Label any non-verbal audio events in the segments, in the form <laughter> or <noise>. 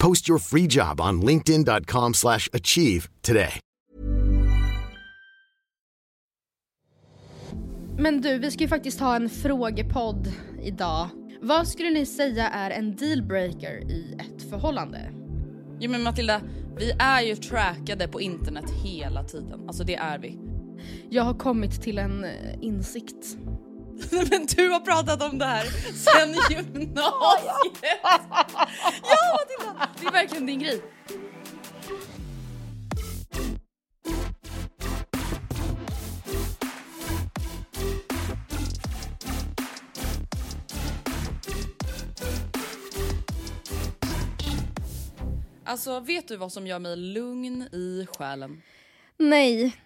Post your free job on linkedin.com/achieve slash achieve today. Men du, vi ska ju faktiskt ha en frågepodd idag. Vad skulle ni säga är en dealbreaker i ett förhållande? Jo men Matilda, vi är ju trackade på internet hela tiden. Alltså det är vi. Jag har kommit till en eh, insikt. <laughs> men du har pratat om det här sen <laughs> gymnasiet. ja det är verkligen din grej. Alltså vet du vad som gör mig lugn i själen? Nej.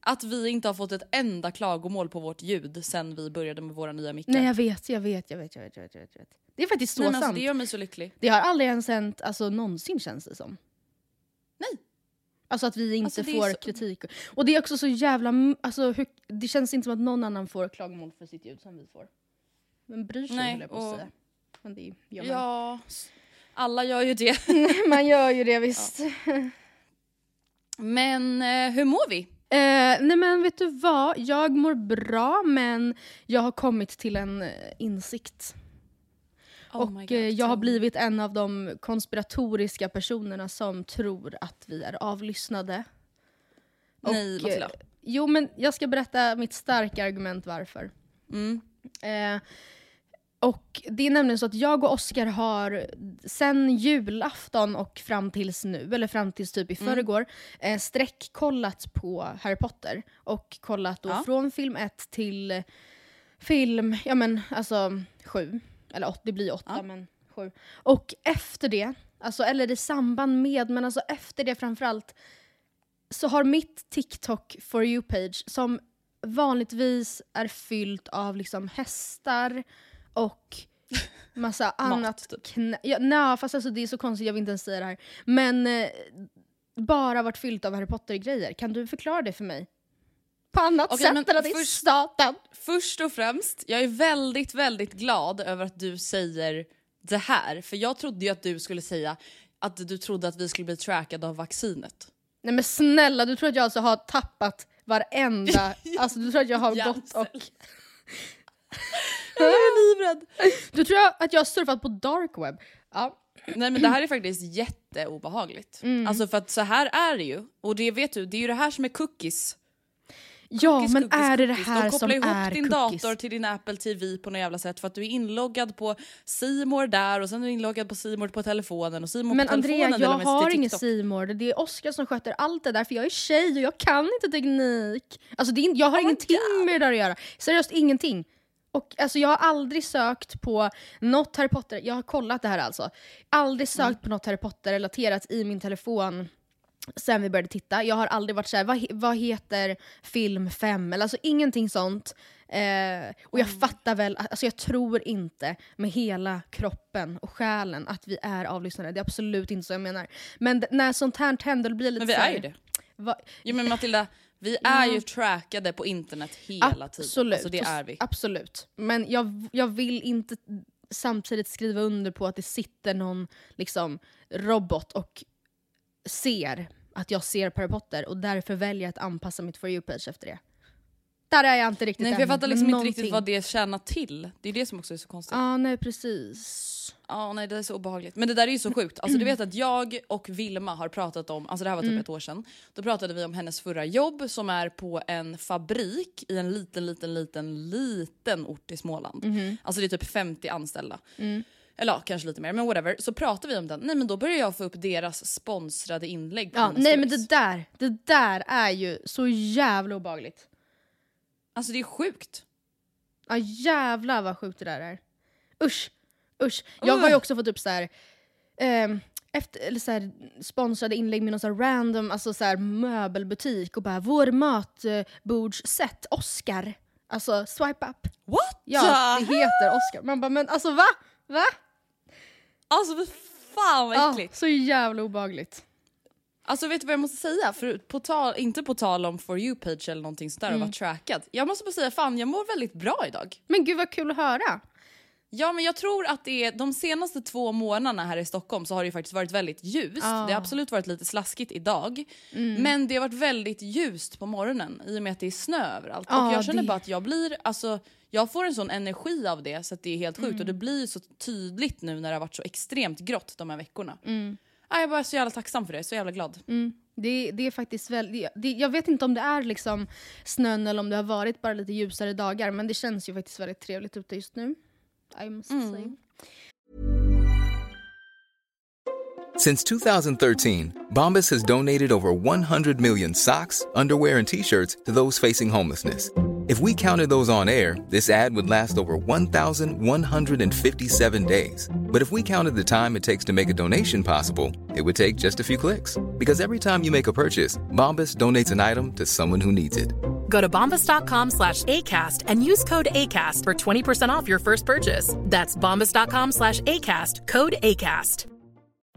Att vi inte har fått ett enda klagomål på vårt ljud sen vi började med våra nya mickar. Nej jag vet, jag vet, jag vet, jag vet, jag vet, jag vet. Det är faktiskt så Nej, alltså, sant. det gör mig så lycklig. Det har aldrig ens hänt alltså, någonsin känns det som. Nej. Alltså att vi inte Alltså, får så- kritik. Och det är också så jävla... Alltså, hur, det känns inte som att någon annan får klagomål för sitt ljud som vi får. Men bryr sig Nej, jag på och- säga. Men det gör man. Ja, alla gör ju det. <laughs> man gör ju det visst. Men eh, hur mår vi? Eh, nej men vet du vad, jag mår bra men jag har kommit till en eh, insikt. Oh och God, eh, jag har blivit en av de konspiratoriska personerna som tror att vi är avlyssnade. Nej Och, Matilda. eh, Jo men jag ska berätta mitt starka argument varför. Mm. Eh, och det är nämligen så att jag och Oskar har sen julafton och fram tills nu, eller fram tills typ i Mm. förrgår, eh, sträckkollat på Harry Potter. Och kollat då Ja. från film 1 till film, ja men alltså sju. Eller åt, det blir åtta Ja. men sju. Och efter det, alltså, eller i samband med, men alltså efter det framförallt, så har mitt TikTok for you-page, som vanligtvis är fyllt av liksom hästar och <laughs> massa annat. typ. Knä- ja, nej, fast alltså det är så konstigt, jag vill inte ens säga det här. Men eh, bara varit fyllt av Harry Potter-grejer. Kan du förklara det för mig? På annat Okej, sätt än att det är staten. Först och främst, jag är väldigt, väldigt glad över att du säger det här. För jag trodde ju att du skulle säga att du trodde att vi skulle bli trackade av vaccinet. Nej men snälla, du tror att jag alltså har tappat varenda... <laughs> alltså du tror att jag har gått och... <laughs> Jag är livrädd. Du tror att jag har surfat på dark web? Ja. Nej men det här är faktiskt jätteobehagligt. Mm. Alltså för att så här är det ju. Och det vet du, det är ju det här som är cookies. Ja, Cookies, men cookies, är det det cookies. här De som kopplar ihop är din cookies? dator till din Apple TV på något jävla sätt för att du är inloggad på More där och sen är du inloggad på More på telefonen och More Men Andrea, jag har ingen. Simor. Det är Oskar som sköter allt det där för jag är tjej och jag kan inte teknik. Alltså det är, jag har ingenting med det där att göra. Seriöst ingenting. Och alltså, jag har aldrig sökt på något Harry Potter, jag har kollat det här alltså. Aldrig sökt Mm. på något Harry Potter-relaterat i min telefon sen vi började titta. Jag har aldrig varit såhär, vad, vad heter film 5? Eller alltså ingenting sånt. Eh, och jag Mm. fattar väl, alltså jag tror inte med hela kroppen och själen att vi är avlyssnade. Det är absolut inte så jag menar. Men när sånt här händer blir lite Men vi är ju det. Va, Jo men Matilda, Vi är ju trackade på internet hela tiden. Absolut. Alltså det är vi. Absolut. Men jag, jag vill inte samtidigt skriva under på att det sitter någon liksom, robot och ser att jag ser på Harry Potter och därför väljer att anpassa mitt For you-page efter det. Där är jag inte riktigt Nej för jag fattar liksom men inte riktigt någonting. vad det tjänar till. Det är det som också är så konstigt. Ja, nej precis. Ja, nej det är så obehagligt. Men det där är ju så sjukt. Alltså du vet att jag och Vilma har pratat om, alltså det här var typ Mm. ett år sedan. Då pratade vi om hennes förra jobb som är på en fabrik i en liten, liten, liten, liten ort i Småland. Mhm. Alltså det är typ 50 anställda. Mm. Eller ja, kanske lite mer, men whatever. Så pratar vi om den. Nej men då börjar jag få upp deras sponsrade inlägg på Ja, mina nej men stories. det där, det där är ju så jävla obehagligt. Alltså det är sjukt. Ja jävlar vad sjukt det där är. Usch, usch. Jag har ju också fått upp så här, ehm, efter, eller så här, sponsrade inlägg med någon så random alltså så här, möbelbutik och bara “vår matbordsset, Oscar”. Alltså swipe up. What Ja, det heter Oscar. Man bara “men alltså va? Va?” Alltså fy fan vad äckligt. så jävla obehagligt. Alltså vet du vad jag måste säga? För på tal, inte på tal om for you page eller någonting sådär Mm. och vara trackad. Jag måste bara säga fan jag mår väldigt bra idag. Men gud vad kul att höra. Ja men jag tror att det är de senaste två månaderna här i Stockholm så har det faktiskt varit väldigt ljust. Ah. Det har absolut varit lite slaskigt idag. Mm. Men det har varit väldigt ljust på morgonen i och med att det är snö överallt. Ja, och jag känner det- bara att jag blir, alltså jag får en sån energi av det så att det är helt sjukt. Och det blir så tydligt nu när det har varit så extremt grått de här veckorna. Ja, jag är bara så jävla tacksam för det, så jävla glad. Det, det är faktiskt. Det, jag vet inte om det är liksom snön eller om det har varit bara lite ljusare dagar men det känns ju faktiskt väldigt trevligt ute just nu. I must say. Mm. Since 2013, Bombas has donated over 100 million socks, underwear, and t shirts to those facing homelessness. If we counted those on air, this ad would last over 1,157 days. But if we counted the time it takes to make a donation possible, it would take just a few clicks. Because every time you make a purchase, Bombas donates an item to someone who needs it. Go to bombas.com slash ACAST and use code ACAST for 20% off your first purchase. That's bombas.com slash ACAST, code ACAST.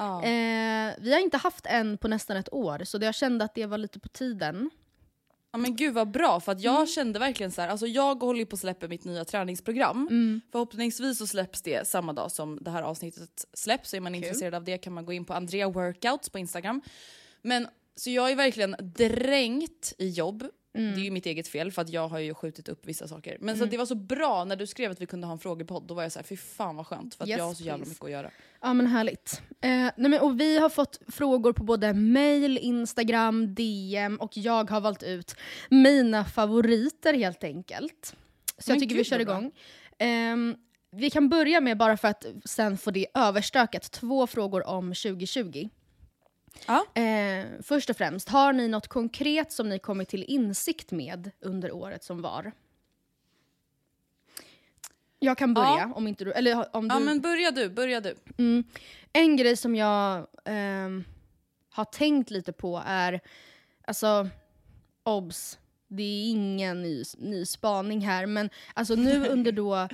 Ja. Eh, vi har inte haft en på nästan ett år så jag kände att det var lite på tiden. Ja men gud vad bra för att Mm. jag kände verkligen så här, alltså jag håller ju på att släppa mitt nya träningsprogram. Mm. Förhoppningsvis så släpps det samma dag som det här avsnittet släpps. Så är man intresserad av det kan man gå in på Andrea Workouts på Instagram. Men så jag är verkligen dränkt i jobb. Mm. Det är ju mitt eget fel för att jag har ju skjutit upp vissa saker. Men så att det var så bra när du skrev att vi kunde ha en frågepodd. Då var jag så här, fy fan vad skönt för att Yes, jag har så jävla please. mycket att göra. Ja men härligt. Eh, nej, men, och vi har fått frågor på både mail, Instagram, DM och jag har valt ut mina favoriter helt enkelt. Så Men jag tycker vi gud, kör vad bra. igång. Ehm, vi kan börja med, bara för att sen få det överstökat, två frågor om 2020. Ja. Eh, först och främst, har ni något konkret som ni kommit till insikt med under året som var? Jag kan börja Ja. om inte du... Eller om du... Ja men börja du, börja du. Mm. En grej som jag ehm, har tänkt lite på är, alltså, obs, det är ingen ny, ny spaning här, men alltså nu <laughs> under då,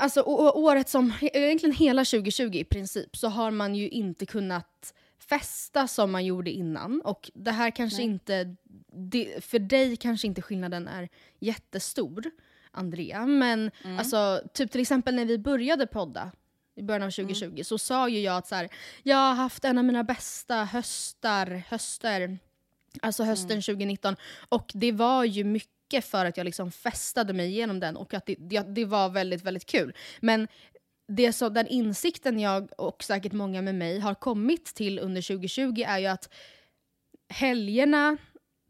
alltså året som, egentligen hela 2020 i princip, så har man ju inte kunnat festa som man gjorde innan. Och det här kanske inte, det, för dig kanske inte skillnaden är jättestor, Andrea, men alltså typ till exempel när vi började podda, i början av 2020 så sa ju jag att så här, jag har haft en av mina bästa höstar, höster, alltså hösten 2019 och det var ju mycket för att jag liksom festade mig igenom den och att det, det, det var väldigt, väldigt kul. Men det så, den insikten jag och säkert många med mig har kommit till under 2020 är ju att helgerna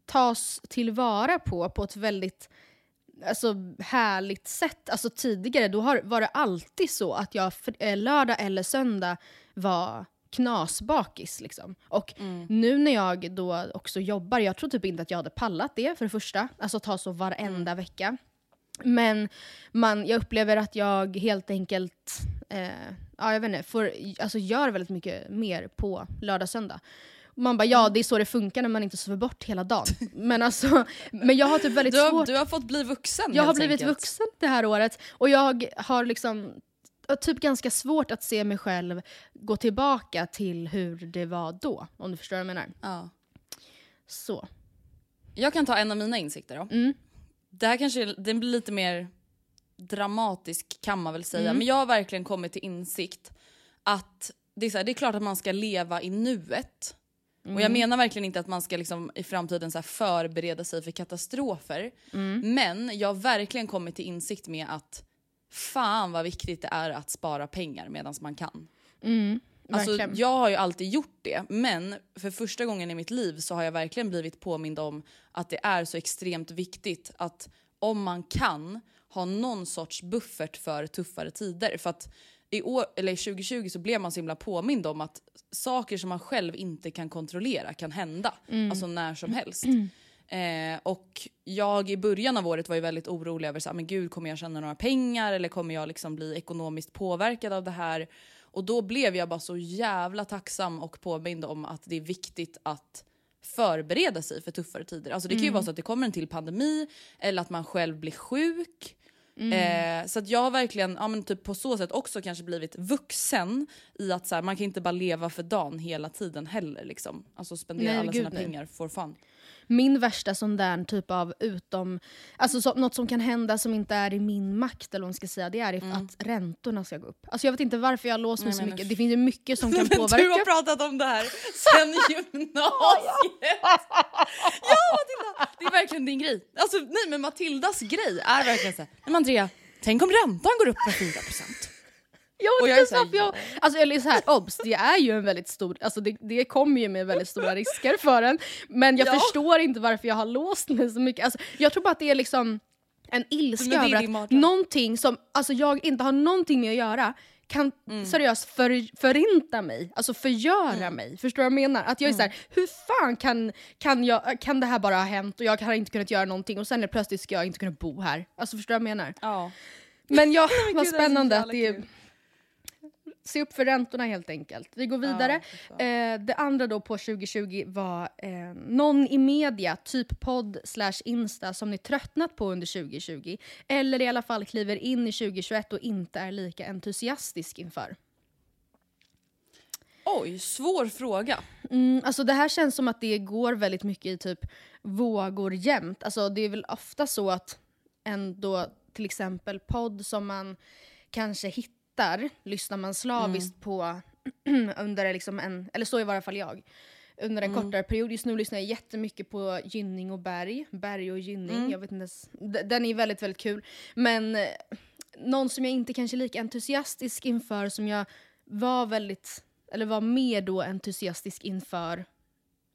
tas tillvara på på ett väldigt alltså, härligt sätt. Alltså tidigare då har, var det alltid så att jag eh, lördag eller söndag var knasbakis. Liksom. Och nu när jag då också jobbar, jag tror typ inte att jag hade pallat det för det första. Alltså ta så varenda vecka. Men man, jag upplever att jag helt enkelt eh, ja, jag vet inte, får, alltså gör väldigt mycket mer på lördag söndag. Man bara, ja det är så det funkar när man inte sover bort hela dagen. <laughs> Men, alltså, men jag har typ väldigt Du har, svårt... du har fått bli vuxen Jag har blivit enkelt. vuxen det här året och jag har liksom typ ganska svårt att se mig själv gå tillbaka till hur det var då. Om du förstår vad jag menar. Ja. Så. Jag kan ta en av mina insikter då. Mm. Det här kanske den blir lite mer dramatisk kan man väl säga. Mm. Men jag har verkligen kommit till insikt att det är, så här, det är klart att man ska leva i nuet. Och Mm. jag menar verkligen inte att man ska liksom i framtiden så förbereda sig för katastrofer. Mm. Men jag har verkligen kommit till insikt med att fan vad viktigt det är att spara pengar medan man kan. Alltså, verkligen. jag har ju alltid gjort det, men för första gången i mitt liv så har jag verkligen blivit påmind om att det är så extremt viktigt att om man kan ha någon sorts buffert för tuffare tider. För att i år, eller 2020 så blev man så himla påmind om att saker som man själv inte kan kontrollera kan hända. Alltså när som helst. Eh, och jag i början av året var ju väldigt orolig över så, här, men gud kommer jag tjäna några pengar eller kommer jag liksom bli ekonomiskt påverkad av det här? Och då blev jag bara så jävla tacksam och påmind om att det är viktigt att förbereda sig för tuffare tider. Alltså det kan ju vara så att det kommer en till pandemi eller att man själv blir sjuk. Eh, så att jag har verkligen ja, men typ på så sätt också kanske blivit vuxen i att så här, man kan inte bara leva för dagen hela tiden heller. Liksom. Alltså spendera Nej, alla gud, sina nej. pengar for fun. Min värsta sån där typ av utom... Alltså så, något som kan hända som inte är i min makt, eller vad man ska säga, det är if- att räntorna ska gå upp. Alltså jag vet inte varför jag har låst mig Mm. Så mycket. Det finns ju mycket som <laughs> kan påverka. du har pratat om det här <laughs> sen gymnasiet! ja Matilda! Det är verkligen din grej. Alltså nej men Matildas grej är verkligen såhär, nej men Andrea, tänk om räntan går upp med 4%. Jag är varför jag... Alltså eller så här, obs, det är ju en väldigt stor... Alltså det, det kommer ju med väldigt stora risker för en. Men jag Ja. förstår inte varför jag har låst mig så mycket. Alltså, jag tror bara att det är liksom en ilska över att mardröm. någonting som alltså, jag inte har någonting med att göra kan Mm. seriöst för, förinta mig, alltså förgöra Mm. mig. Förstår du vad jag menar? Att jag är så här, hur fan kan, kan, jag, kan det här bara ha hänt och jag har inte kunnat göra någonting och sen är plötsligt ska jag inte kunna bo här. Alltså förstår du vad jag menar? Ja. Men ja, <laughs> vad spännande att det är... Se upp för räntorna helt enkelt. Vi går vidare. Ja, eh, det andra då på 2020 var eh, någon i media, typ podd slash insta, som ni tröttnat på under 2020. Eller i alla fall kliver in i 2021 och inte är lika entusiastisk inför. Oj, svår fråga. Mm, alltså det här känns som att det går väldigt mycket i typ vågor jämt. Alltså det är väl ofta så att en då till exempel podd som man kanske hittar lyssnar man slaviskt på <clears throat> under liksom en, eller så i varje fall jag, under en kortare period. Just nu lyssnar jag jättemycket på Gynning och Berg, Berg och Gynning. Jag vet inte ens, den är väldigt väldigt kul. Men eh, någon som jag inte kanske är lika entusiastisk inför som jag var väldigt, eller var mer då entusiastisk inför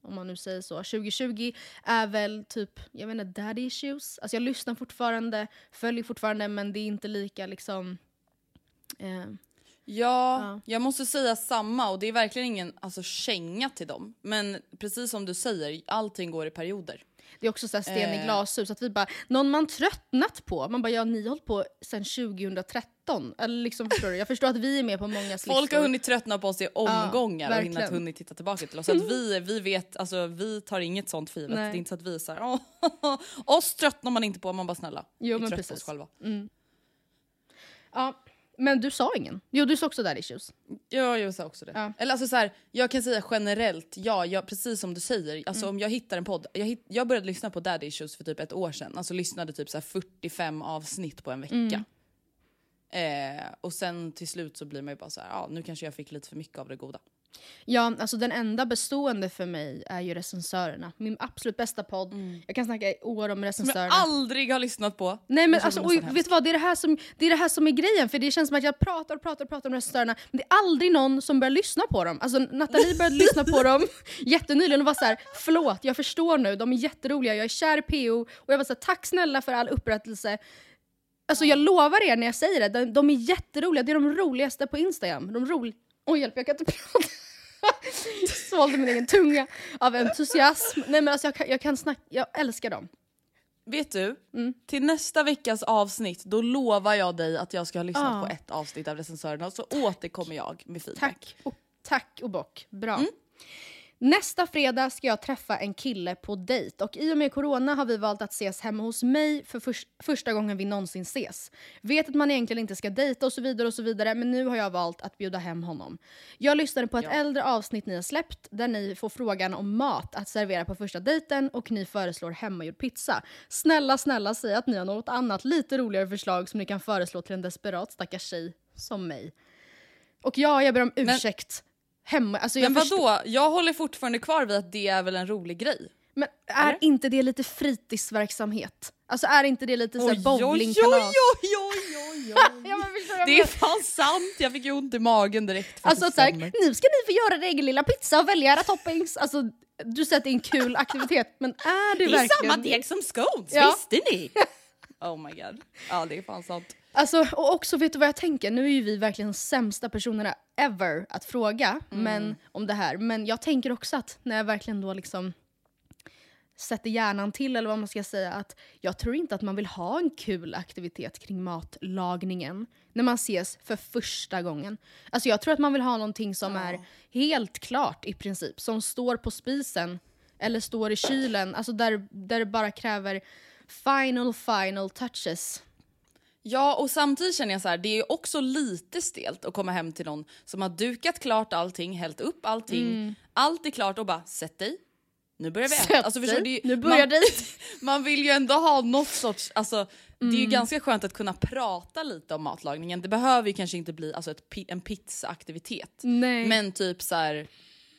om man nu säger så. 2020 är väl typ, jag vet inte, daddy issues. Alltså jag lyssnar fortfarande, följer fortfarande men det är inte lika liksom... Eh, Ja, Ja. jag måste säga samma och det är verkligen ingen alltså, känga till dem. Men precis som du säger, allting går i perioder. det är också så här sten i Eh. glashus, att vi bara, någon man tröttnat på. Man bara, ja ni har hållit på sedan 2013. Eller liksom, förstår du? Jag förstår att vi är med på många Folk har listor. hunnit tröttna på oss i omgångar och verkligen. hinnat hunnit titta tillbaka till oss. Så att vi, vi vet, alltså vi tar inget sånt för givet. Det är inte så att vi är såhär, "Åh, <laughs> oss tröttnar man inte på, man bara snälla. Jo, vi är trötta på oss själva. Ja, men du sa ingen. Jo, du sa också daddy issues. Ja, jag sa också det. Ja. Eller alltså så här, jag kan säga generellt, ja, jag, precis som du säger. Alltså Mm. om jag hittar en podd, jag, hitt, jag började lyssna på Daddy Issues för typ ett år sedan. Alltså lyssnade typ så här 45 avsnitt på en vecka. Mm. Eh, och sen till slut så blir man ju bara så här, ja nu kanske jag fick lite för mycket av det goda. Ja, alltså den enda bestående för mig är ju recensörerna. Min absolut bästa podd. Jag kan snacka i år om Som jag recensörerna. aldrig har lyssnat på. Nej men alltså, oj, vet du vad, det är det, här som, det är det här som är grejen. För det känns som att jag pratar och pratar och pratar om recensörerna, men det är aldrig någon som börjar lyssna på dem. Alltså Nathalie började <laughs> lyssna på dem jättenyligen och var så här: förlåt jag förstår nu, de är jätteroliga, jag är kär i PO. Och jag var så här, tack snälla för all upprättelse. Alltså jag lovar er när jag säger det, de, de är jätteroliga, det är de roligaste på Instagram. De rol... Oj hjälp, jag kan inte <laughs> prata. <laughs> Svalde min egen tunga av entusiasm. Nej men alltså jag kan, jag kan snacka, jag älskar dem. Vet du, Mm. till nästa veckas avsnitt då lovar jag dig att jag ska ha lyssnat Ah. på ett avsnitt av recensörerna och så återkommer jag med feedback. Tack och, tack och bock. Bra. Mm. Nästa fredag ska jag träffa en kille på dejt och i och med corona har vi valt att ses hemma hos mig för förs- första gången vi någonsin ses. Vet att man egentligen inte ska dejta och så vidare och så vidare men nu har jag valt att bjuda hem honom. Jag lyssnade på ett äldre avsnitt ni har släppt där ni får frågan om mat att servera på första dejten och ni föreslår hemmagjord pizza. Snälla, snälla säg att ni har något annat lite roligare förslag som ni kan föreslå till en desperat stackars tjej som mig. Och ja, jag ber om ursäkt. Hemma, alltså jag Men förstår- vadå? Jag håller fortfarande kvar vid att det är väl en rolig grej. Men är Eller? inte det lite fritidsverksamhet? Alltså är inte det lite såhär bowlingkalas? oj, oj, oj. <laughs> Ja, Det är fan sant, jag fick ju ont i magen direkt. Alltså såhär, nu ska ni få göra er egen lilla pizza och välja era toppings. Alltså, du säger att det är en kul <laughs> aktivitet, men är det, det är verkligen samma deg som scones, Ja. visste ni? <laughs> Oh my god. Ja det är fan sant. Alltså, och också vet du vad jag tänker? Nu är ju vi verkligen sämsta personerna ever att fråga men, om det här. Men jag tänker också att när jag verkligen då liksom sätter hjärnan till eller vad man ska säga att jag tror inte att man vill ha en kul aktivitet kring matlagningen när man ses för första gången. Alltså jag tror att man vill ha någonting som är helt klart i princip, som står på spisen eller står i kylen, alltså där, där det bara kräver final final touches. Ja och samtidigt känner jag så här, det är ju också lite stelt att komma hem till någon som har dukat klart allting, hällt upp allting, allt är klart och bara sätt dig. Nu börjar vi äta. Alltså, förstår ju- Nu börjar man, <laughs> man vill ju ändå ha något sorts, alltså det är ju Mm. ganska skönt att kunna prata lite om matlagningen. Det behöver ju kanske inte bli alltså, ett, en pizzaaktivitet. Men typ så här.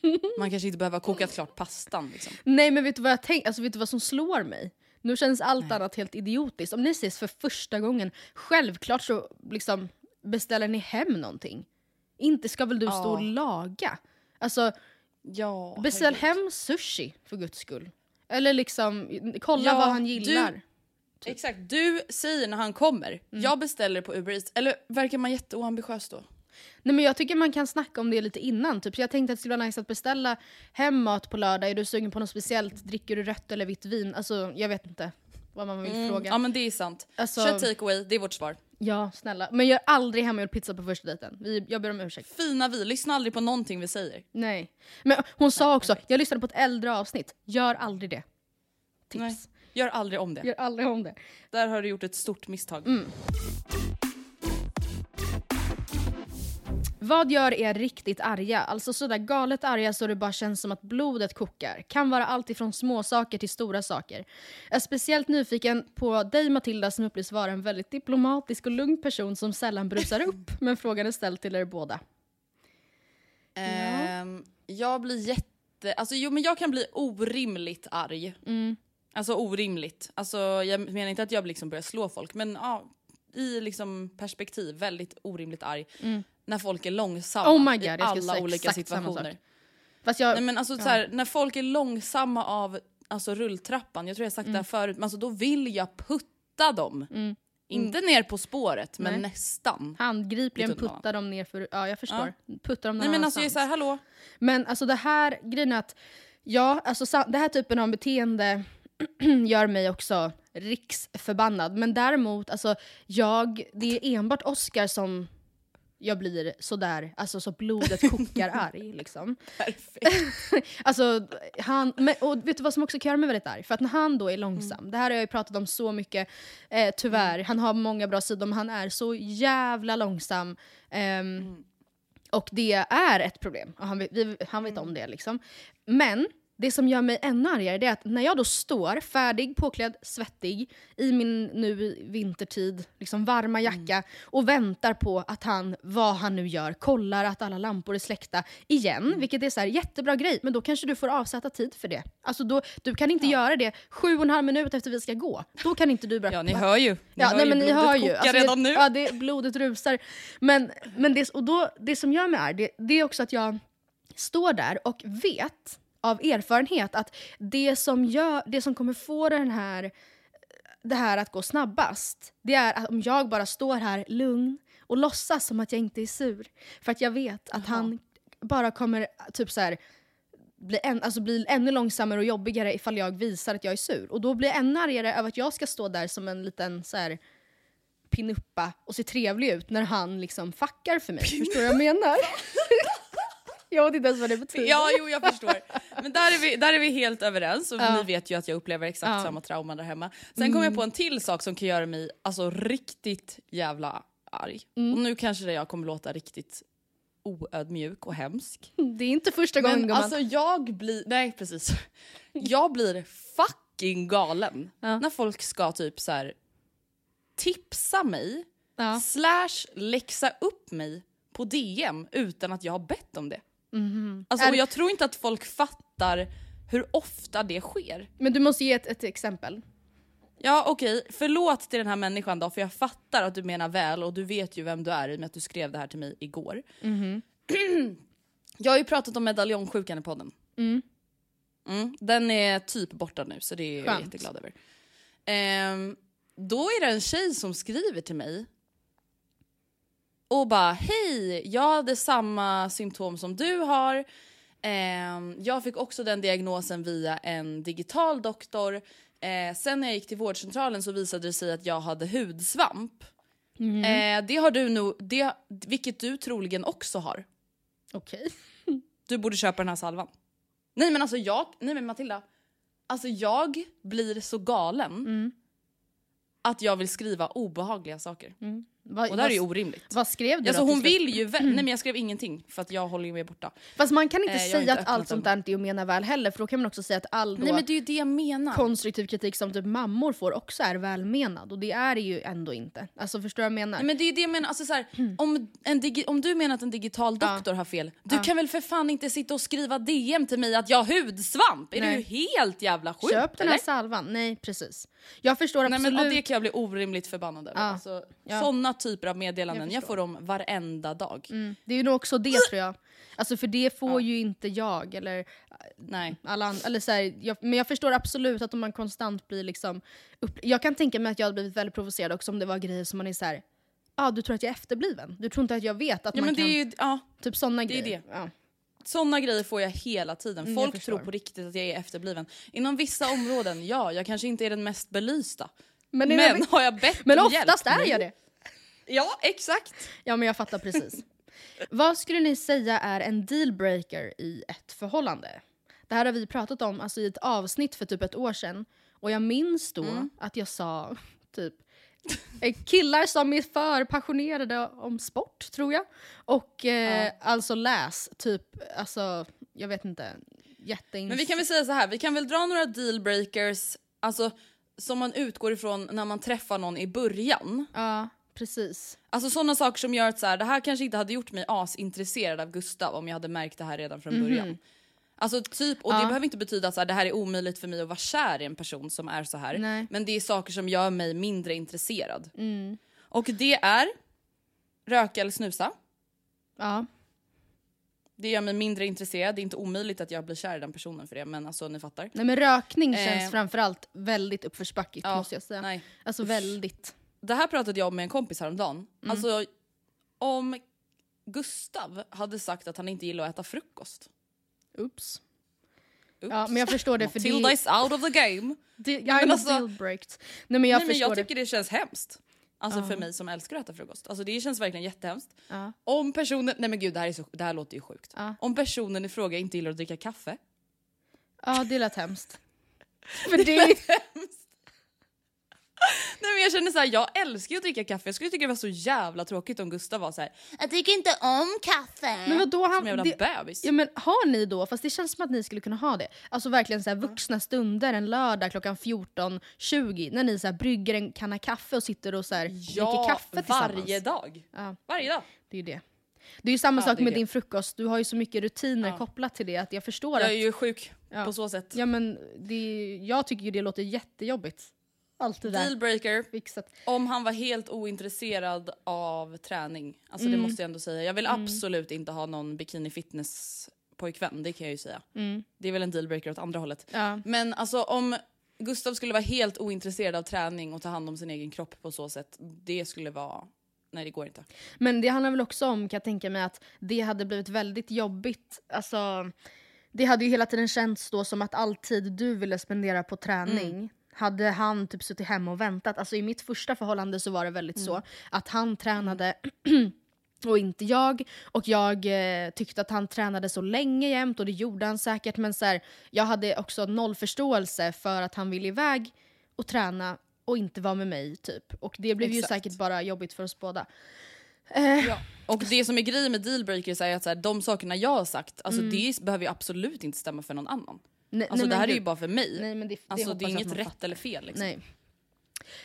<laughs> man kanske inte behöver ha kokat klart pastan liksom. Nej men vet du vad jag tänker, alltså vet du vad som slår mig? Nu känns allt annat helt idiotiskt. Om ni ses för första gången, självklart så liksom beställer ni hem någonting. Inte ska väl du stå och Ja. laga? Alltså Ja, beställ herregud. hem sushi för guds skull. Eller liksom kolla Ja, vad han du- gillar. Exakt, du säger när han kommer, Mm. jag beställer på Uber Eats. Eller verkar man jätteoambitiös då? Nej men jag tycker man kan snacka om det lite innan. Typ. Så jag tänkte att det skulle vara nice att beställa hem mat på lördag. Är du sugen på något speciellt? Dricker du rött eller vitt vin? Alltså jag vet inte vad man vill Mm, fråga. ja men det är sant. Alltså- Kör takeaway, det är vårt svar. Ja, snälla. Men gör aldrig hemmagjord pizza på första dejten. Vi, jag ber om ursäkt. Fina vi, lyssna aldrig på någonting vi säger. Nej. Men hon sa också, jag lyssnade på ett äldre avsnitt. Gör aldrig det. Tips. Nej. Gör aldrig om det. Gör aldrig om det. Där har du gjort ett stort misstag. Mm. Vad gör er riktigt arga? Alltså sådär galet arga så det bara känns som att blodet kokar. Kan vara allt ifrån små saker till stora saker. Jag är speciellt nyfiken på dig Matilda som upplevs vara en väldigt diplomatisk och lugn person som sällan brusar upp. <laughs> Men frågan är ställd till er båda. Ehm, jag blir jätte... Alltså jo men jag kan bli orimligt arg. Mm. Alltså orimligt. Alltså jag menar inte att jag liksom börjar slå folk men ja, i liksom perspektiv väldigt orimligt arg. När folk är långsamma Oh God, i alla olika situationer. Fast jag... Nej men alltså så här, när folk är långsamma av alltså, rulltrappan, jag tror jag sagt Mm. det här förut, men alltså, då vill jag putta dem. Inte ner på spåret men Nej. nästan. Handgripligen puttar dem ner för... Ja, jag förstår. Puttar dem någon Nej men alltså jag är annanstans. såhär, hallå? Men alltså det här, grejen är att ja, alltså det här typen av beteende <clears throat> gör mig också riksförbannad. Men däremot, alltså jag, det är enbart Oscar som jag blir sådär, alltså så blodet kokar <laughs> arg liksom. Perfekt. <laughs> Alltså, han, men, och vet du vad som också kan göra mig väldigt arg? För att när han då är långsam, Mm. det här har jag ju pratat om så mycket, eh, tyvärr, han har många bra sidor men han är så jävla långsam. Ehm, Mm. Och det är ett problem, och han vi, han vet om det liksom. Men det som gör mig ännu argare är att när jag då står färdig, påklädd, svettig i min nu vintertid liksom varma jacka och väntar på att han, vad han nu gör, kollar att alla lampor är släckta igen. Vilket är så här, jättebra grej, men då kanske du får avsätta tid för det. Alltså då, du kan inte göra det sju och en halv minut efter vi ska gå. Då kan inte du börja... Ja, ni hör ju. Ni Ja, hör nej, ju, men ni hör ju. Alltså, redan det, nu. Ja, det, blodet rusar. Men, men det, och då, det som gör mig arg, det, det är också att jag står där och vet av erfarenhet att det som, gör, det som kommer få den här, det här att gå snabbast, det är att om jag bara står här lugn och låtsas som att jag inte är sur. För att jag vet att han bara kommer typ så här bli, en, alltså bli ännu långsammare och jobbigare ifall jag visar att jag är sur. Och då blir jag ännu argare över att jag ska stå där som en liten så här, pinuppa och se trevlig ut när han liksom fuckar för mig. Förstår du vad jag menar? <laughs> jag vet inte ens vad det betyder. Ja, jo jag förstår. Men där är vi, där är vi helt överens och Ja. ni vet ju att jag upplever exakt Ja. Mm. samma trauma där hemma. Sen kom jag på en till sak som kan göra mig alltså, riktigt jävla arg. Mm. Och nu kanske det jag kommer låta riktigt oödmjuk och hemsk. Det är inte första gången Men gumman. alltså jag blir, nej precis. Jag blir fucking galen Ja. när folk ska typ så här tipsa mig slash läxa upp mig på DM utan att jag har bett om det. Mhm. Alltså, Är- och jag tror inte att folk fattar hur ofta det sker. Men du måste ge ett, ett exempel. Ja okej, förlåt till den här människan då för jag fattar att du menar väl och du vet ju vem du är i och med att du skrev det här till mig igår. Mhm. <clears throat> jag har ju pratat om medaljongsjukan i podden. Mm. Mm, den är typ borta nu så det är jag Skönt. jätteglad över. Ehm, då är det en tjej som skriver till mig och bara hej, jag hade samma symptom som du har. Ehm, jag fick också den diagnosen via en digital doktor. Eh, sen när jag gick till vårdcentralen så visade det sig att jag hade hudsvamp. Eh, det har du nog, det, vilket du troligen också har. Okej. Du borde köpa den här salvan. Nej men alltså jag, nej men Matilda. Alltså jag blir så galen Mm. att jag vill skriva obehagliga saker. Vad, Och det här är ju orimligt. vad skrev du Alltså då hon vill ju, vä- nej men jag skrev ingenting för att jag håller ju med borta. Fast man kan inte Eh, säga inte att allt sånt där är att mena väl heller för då kan man också säga att all Nej men det är ju det jag menar. konstruktiv kritik som typ mammor får också är välmenad och det är det ju ändå inte. Alltså förstår du vad jag menar? Nej, men det är det jag menar, alltså, så här, om, en digi- om du menar att en digital doktor har fel, du kan väl för fan inte sitta och skriva DM till mig att jag har hudsvamp? Är Nej. du helt jävla sjuk Köp den eller? här salvan. Nej precis. Jag förstår Nej absolut. men och det kan jag bli orimligt förbannad över. Ja. Alltså, Ja. Såna typer av meddelanden, Jag jag, får dem varenda dag. Mm. Det är ju nog också det tror jag. Alltså för det får ju inte jag eller Nej. alla andra. Eller så här, jag, men jag förstår absolut att om man konstant blir liksom... Upp, jag kan tänka mig att jag hade blivit väldigt provocerad också om det var grejer som man är så här. Ja, ah, du tror att jag är efterbliven? Du tror inte att jag vet att Ja, man men det kan... är ju, ja, Typ är grejer. det. Ja. såna grejer får jag hela tiden. Mm, jag Folk tror på riktigt att jag är efterbliven. Inom vissa områden, ja, jag kanske inte är den mest belysta. Men, Men, det- har jag bett men om oftast hjälp? är jag det. Ja, exakt. Ja men jag fattar precis. Vad skulle ni säga är en dealbreaker i ett förhållande? Det här har vi pratat om alltså, i ett avsnitt för typ ett år sedan. Och jag minns då Mm. att jag sa typ eh, killar som är för passionerade om sport tror jag. Och eh, alltså läs typ, alltså jag vet inte, jätteins... Men vi kan väl säga så här, vi kan väl dra några dealbreakers, alltså som man utgår ifrån när man träffar någon i början. Ja, precis. Alltså sådana saker som gör att så här, det här kanske inte hade gjort mig asintresserad av Gustav om jag hade märkt det här redan från början. Alltså typ, och det Mhm. Ja. behöver inte betyda att så här, det här är omöjligt för mig att vara kär i en person som är så här. Nej. Men det är saker som gör mig mindre intresserad. Mm. Och det är röka eller snusa. Ja. Det gör mig mindre intresserad. Det är inte omöjligt att jag blir kär i den personen för det men alltså ni fattar. Nej men rökning känns Eh. framförallt väldigt uppförsbackigt Ja, måste jag säga. nej. Alltså Usch. väldigt. Det här pratade jag med en kompis häromdagen. Mm. Alltså om Gustav hade sagt att han inte gillar att äta frukost. Oops. Oops. Ja, men jag förstår det, för Matilda det- is out of the game. Det, jag men är alltså-. Nej men jag Nej, men jag tycker det. det känns hemskt. Alltså Ja. för mig som älskar att äta frukost. Alltså det känns verkligen jättehemskt. Ja. Om personen, nej men gud det här, är så, det här låter ju sjukt. Ja. Om personen i fråga inte gillar att dricka kaffe. ja, det lät hemskt. <laughs> För det, <laughs> Nej men jag känner så här, jag älskar ju att dricka kaffe. Jag skulle tycka det var så jävla tråkigt om Gustav var så här. jag tycker inte om kaffe. Men vadå, han, Som en jävla det- bebis. Ja men har ni då, fast det känns som att ni skulle kunna ha det, alltså verkligen så här vuxna stunder en lördag klockan 14.20 när ni så här brygger en kanna kaffe och sitter och så här dricker kaffe tillsammans. varje dag. Ja, Varje dag. det är ju det. Det är ju samma Ja, sak är med det. din frukost, du har ju så mycket rutiner Ja. kopplat till det att jag förstår Jag är att... ju sjuk Ja. på så sätt. Ja men det, jag tycker ju det låter jättejobbigt. Allt det där Dealbreaker. fixat. Om han var helt ointresserad av träning. Alltså Mm. det måste jag ändå säga. Jag vill absolut inte ha någon bikini fitness pojkvän, det kan jag ju säga. Mm. Det är väl en dealbreaker åt andra hållet. Ja. Men alltså om Gustav skulle vara helt ointresserad av träning och ta hand om sin egen kropp på så sätt, det skulle vara... Nej det går inte. Men det handlar väl också om, kan jag tänka mig, att det hade blivit väldigt jobbigt. Alltså, det hade ju hela tiden känts då som att all tid du ville spendera på träning Mm. Hade han typ suttit hemma och väntat. Alltså i mitt första förhållande så var det väldigt Mm. så att han tränade <clears throat> och inte jag. Och jag eh, tyckte att han tränade så länge jämt och det gjorde han säkert. Men så här, jag hade också noll förståelse för att han ville iväg och träna och inte vara med mig typ. Och det blev ju Exakt. säkert bara jobbigt för oss båda. Och det som är grejen med dealbreakers är att så här, de sakerna jag har sagt, alltså Mm. det behöver ju absolut inte stämma för någon annan. Nej, Alltså nej, det här är ju bara för mig. Nej, men det, det, alltså det är inget rätt fattar. eller fel liksom. Nej.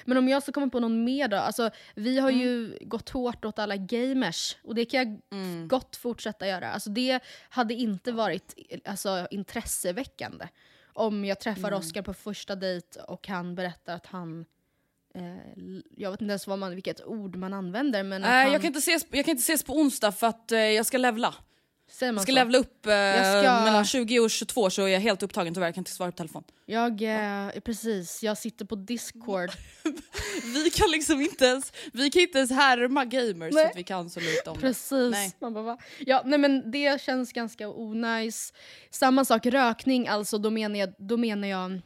Men om jag ska komma på någon mer då? Alltså, vi har ju Mm. gått hårt åt alla gamers och det kan jag f- gott fortsätta göra. Alltså, det hade inte varit alltså, intresseväckande om jag träffar Mm. Oscar på första dejt och han berättar att han eh, jag vet inte ens vad man, vilket ord man använder men Nej, han, jag, kan inte ses, jag kan inte ses på onsdag för att eh, jag ska levla. Säger man ska så? levla upp eh, ska- mellan 20 och 22 så är jag helt upptagen tyvärr, jag kan inte svara på telefon. Jag, eh, precis, jag sitter på discord. <laughs> Vi kan liksom inte ens, vi kan inte ens härma gamers Nej. så att vi kan så lite om det. Precis. Man bara, va? Ja, nej, men det känns ganska onajs. Samma sak rökning, alltså då menar, jag, då menar jag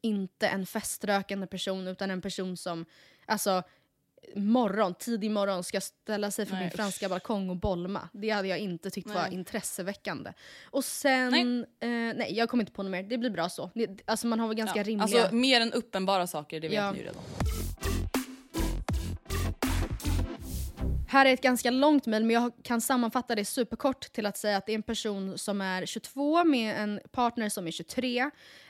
inte en feströkande person utan en person som alltså, morgon, tidig morgon ska ställa sig från Nej, min franska balkong och bolma. Det hade jag inte tyckt var Nej. intresseväckande. Och sen, nej. Eh, nej jag kommer inte på något mer, det blir bra så. Det- Alltså man har väl ganska Ja, rimliga... Alltså mer än uppenbara saker, det vet Ja. ni ju redan. Här är ett ganska långt mejl men jag kan sammanfatta det superkort till att säga att det är en person som är 22 med en partner som är 23.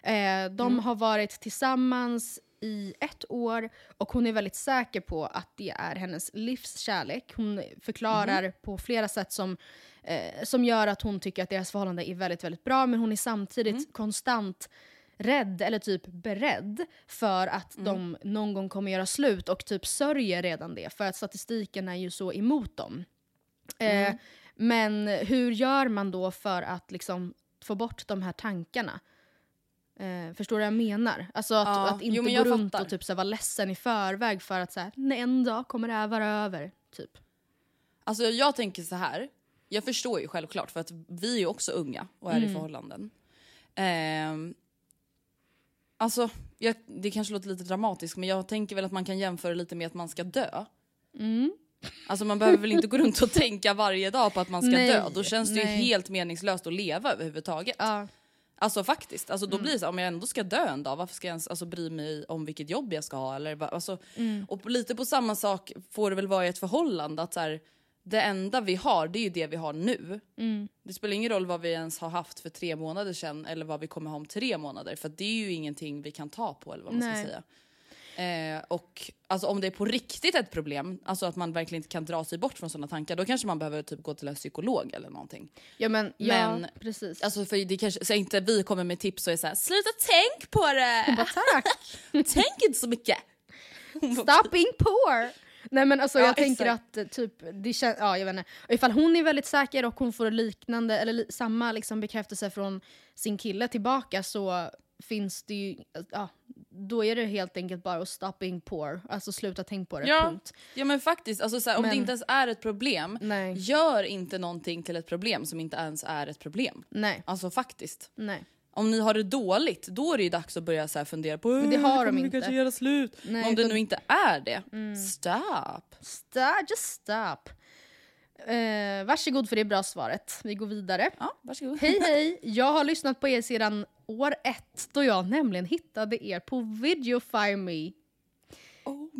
Eh, de har varit tillsammans i ett år och hon är väldigt säker på att det är hennes livskärlek. Hon förklarar på flera sätt som, eh, som gör att hon tycker att deras förhållande är väldigt, väldigt bra men hon är samtidigt konstant rädd eller typ beredd för att de någon gång kommer göra slut och typ sörjer redan det för att statistiken är ju så emot dem. Eh, men hur gör man då för att liksom få bort de här tankarna? Eh, förstår du vad jag menar? Alltså att, Ja, att inte jo, men gå runt fattar. och typ så vara ledsen i förväg för att så här, "Nej, en dag kommer det här vara över. Typ. Alltså jag tänker så här. jag förstår ju självklart för att vi är ju också unga och är i Mm. förhållanden. Ehm, alltså, jag, det kanske låter lite dramatiskt men jag tänker väl att man kan jämföra lite med att man ska dö. Mm. Alltså man behöver väl inte gå runt och <laughs> tänka varje dag på att man ska Nej, dö. Då känns det ju nej. helt meningslöst att leva överhuvudtaget. Ja. Alltså faktiskt, alltså, Mm. då blir det så om jag ändå ska dö en dag, varför ska jag ens alltså, bry mig om vilket jobb jag ska ha? Eller, alltså, Mm. Och lite på samma sak får det väl vara i ett förhållande, att så här, det enda vi har det är ju det vi har nu. Mm. Det spelar ingen roll vad vi ens har haft för tre månader sedan eller vad vi kommer ha om tre månader för det är ju ingenting vi kan ta på eller vad man Nej. ska säga. Eh, och alltså, om det är på riktigt ett problem, alltså att man verkligen inte kan dra sig bort från sådana tankar, då kanske man behöver typ gå till en psykolog eller någonting. Ja men, ja, Men, precis. Alltså för det kanske, så inte vi kommer med tips och är såhär sluta tänk på det! bara, tack! <laughs> tänk inte så mycket! Stop being poor! Nej men alltså Ja, jag tänker exakt. att eh, typ, det kän- ja jag vet inte. Ifall hon är väldigt säker och hon får liknande, eller li- samma liksom bekräftelse från sin kille tillbaka så finns det ju, ja, då är det helt enkelt bara att stop being poor. Alltså sluta tänk på det, Ja, punkt. ja men faktiskt, alltså såhär, om Men- det inte ens är ett problem, Nej. gör inte någonting till ett problem som inte ens är ett problem. Nej, Alltså faktiskt. nej. Om ni har det dåligt, då är det ju dags att börja så fundera på Men det "Äh, har de inte." kanske göra slut. Nej, om det utan- nu inte är det, stop. Stop, just stop. Eh, varsågod för det bra svaret. Vi går vidare. Ja, varsågod. Hej <laughs> hej! Jag har lyssnat på er sedan år ett då jag nämligen hittade er på Videofy Me. my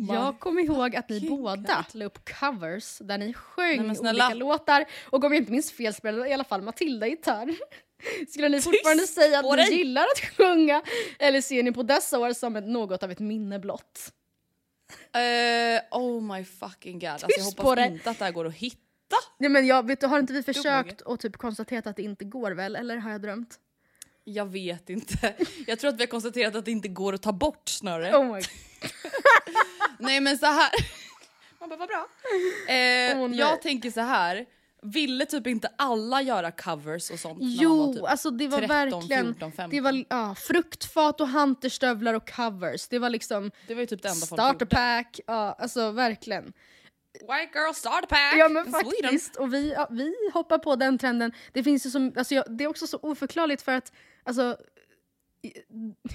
Jag kommer ihåg att ni båda la upp covers där ni sjöng Nej, olika låtar. Och om jag inte minns fel spelade i alla fall Matilda gitarr. <laughs> Skulle ni fortfarande säga på att ni gillar att sjunga? Eller ser ni på dessa år som ett, något av ett minne blott? Eh, oh my fucking god. Alltså, jag Tyst hoppas inte att det här går att hitta. Nej, men jag, vet du, har inte vi försökt och typ konstaterat att det inte går väl? Eller har jag drömt? Jag vet inte. Jag tror att vi har konstaterat att det inte går att ta bort snarare. Oh my <laughs> Nej men så här. Man bara, vad bra. Eh, nej. jag tänker så här. Ville typ inte alla göra covers och sånt? Jo, typ alltså det var 13, verkligen... 14, 15? det var ja, fruktfat och hunterstövlar och covers. Det var liksom Det var ju typ det enda folk starter gjorde. pack. Ja, alltså verkligen. White girl starter pack Ja men Sweden. faktiskt, och vi, ja, vi hoppar på den trenden. Det finns ju som, alltså jag, det är också så oförklarligt för att, alltså,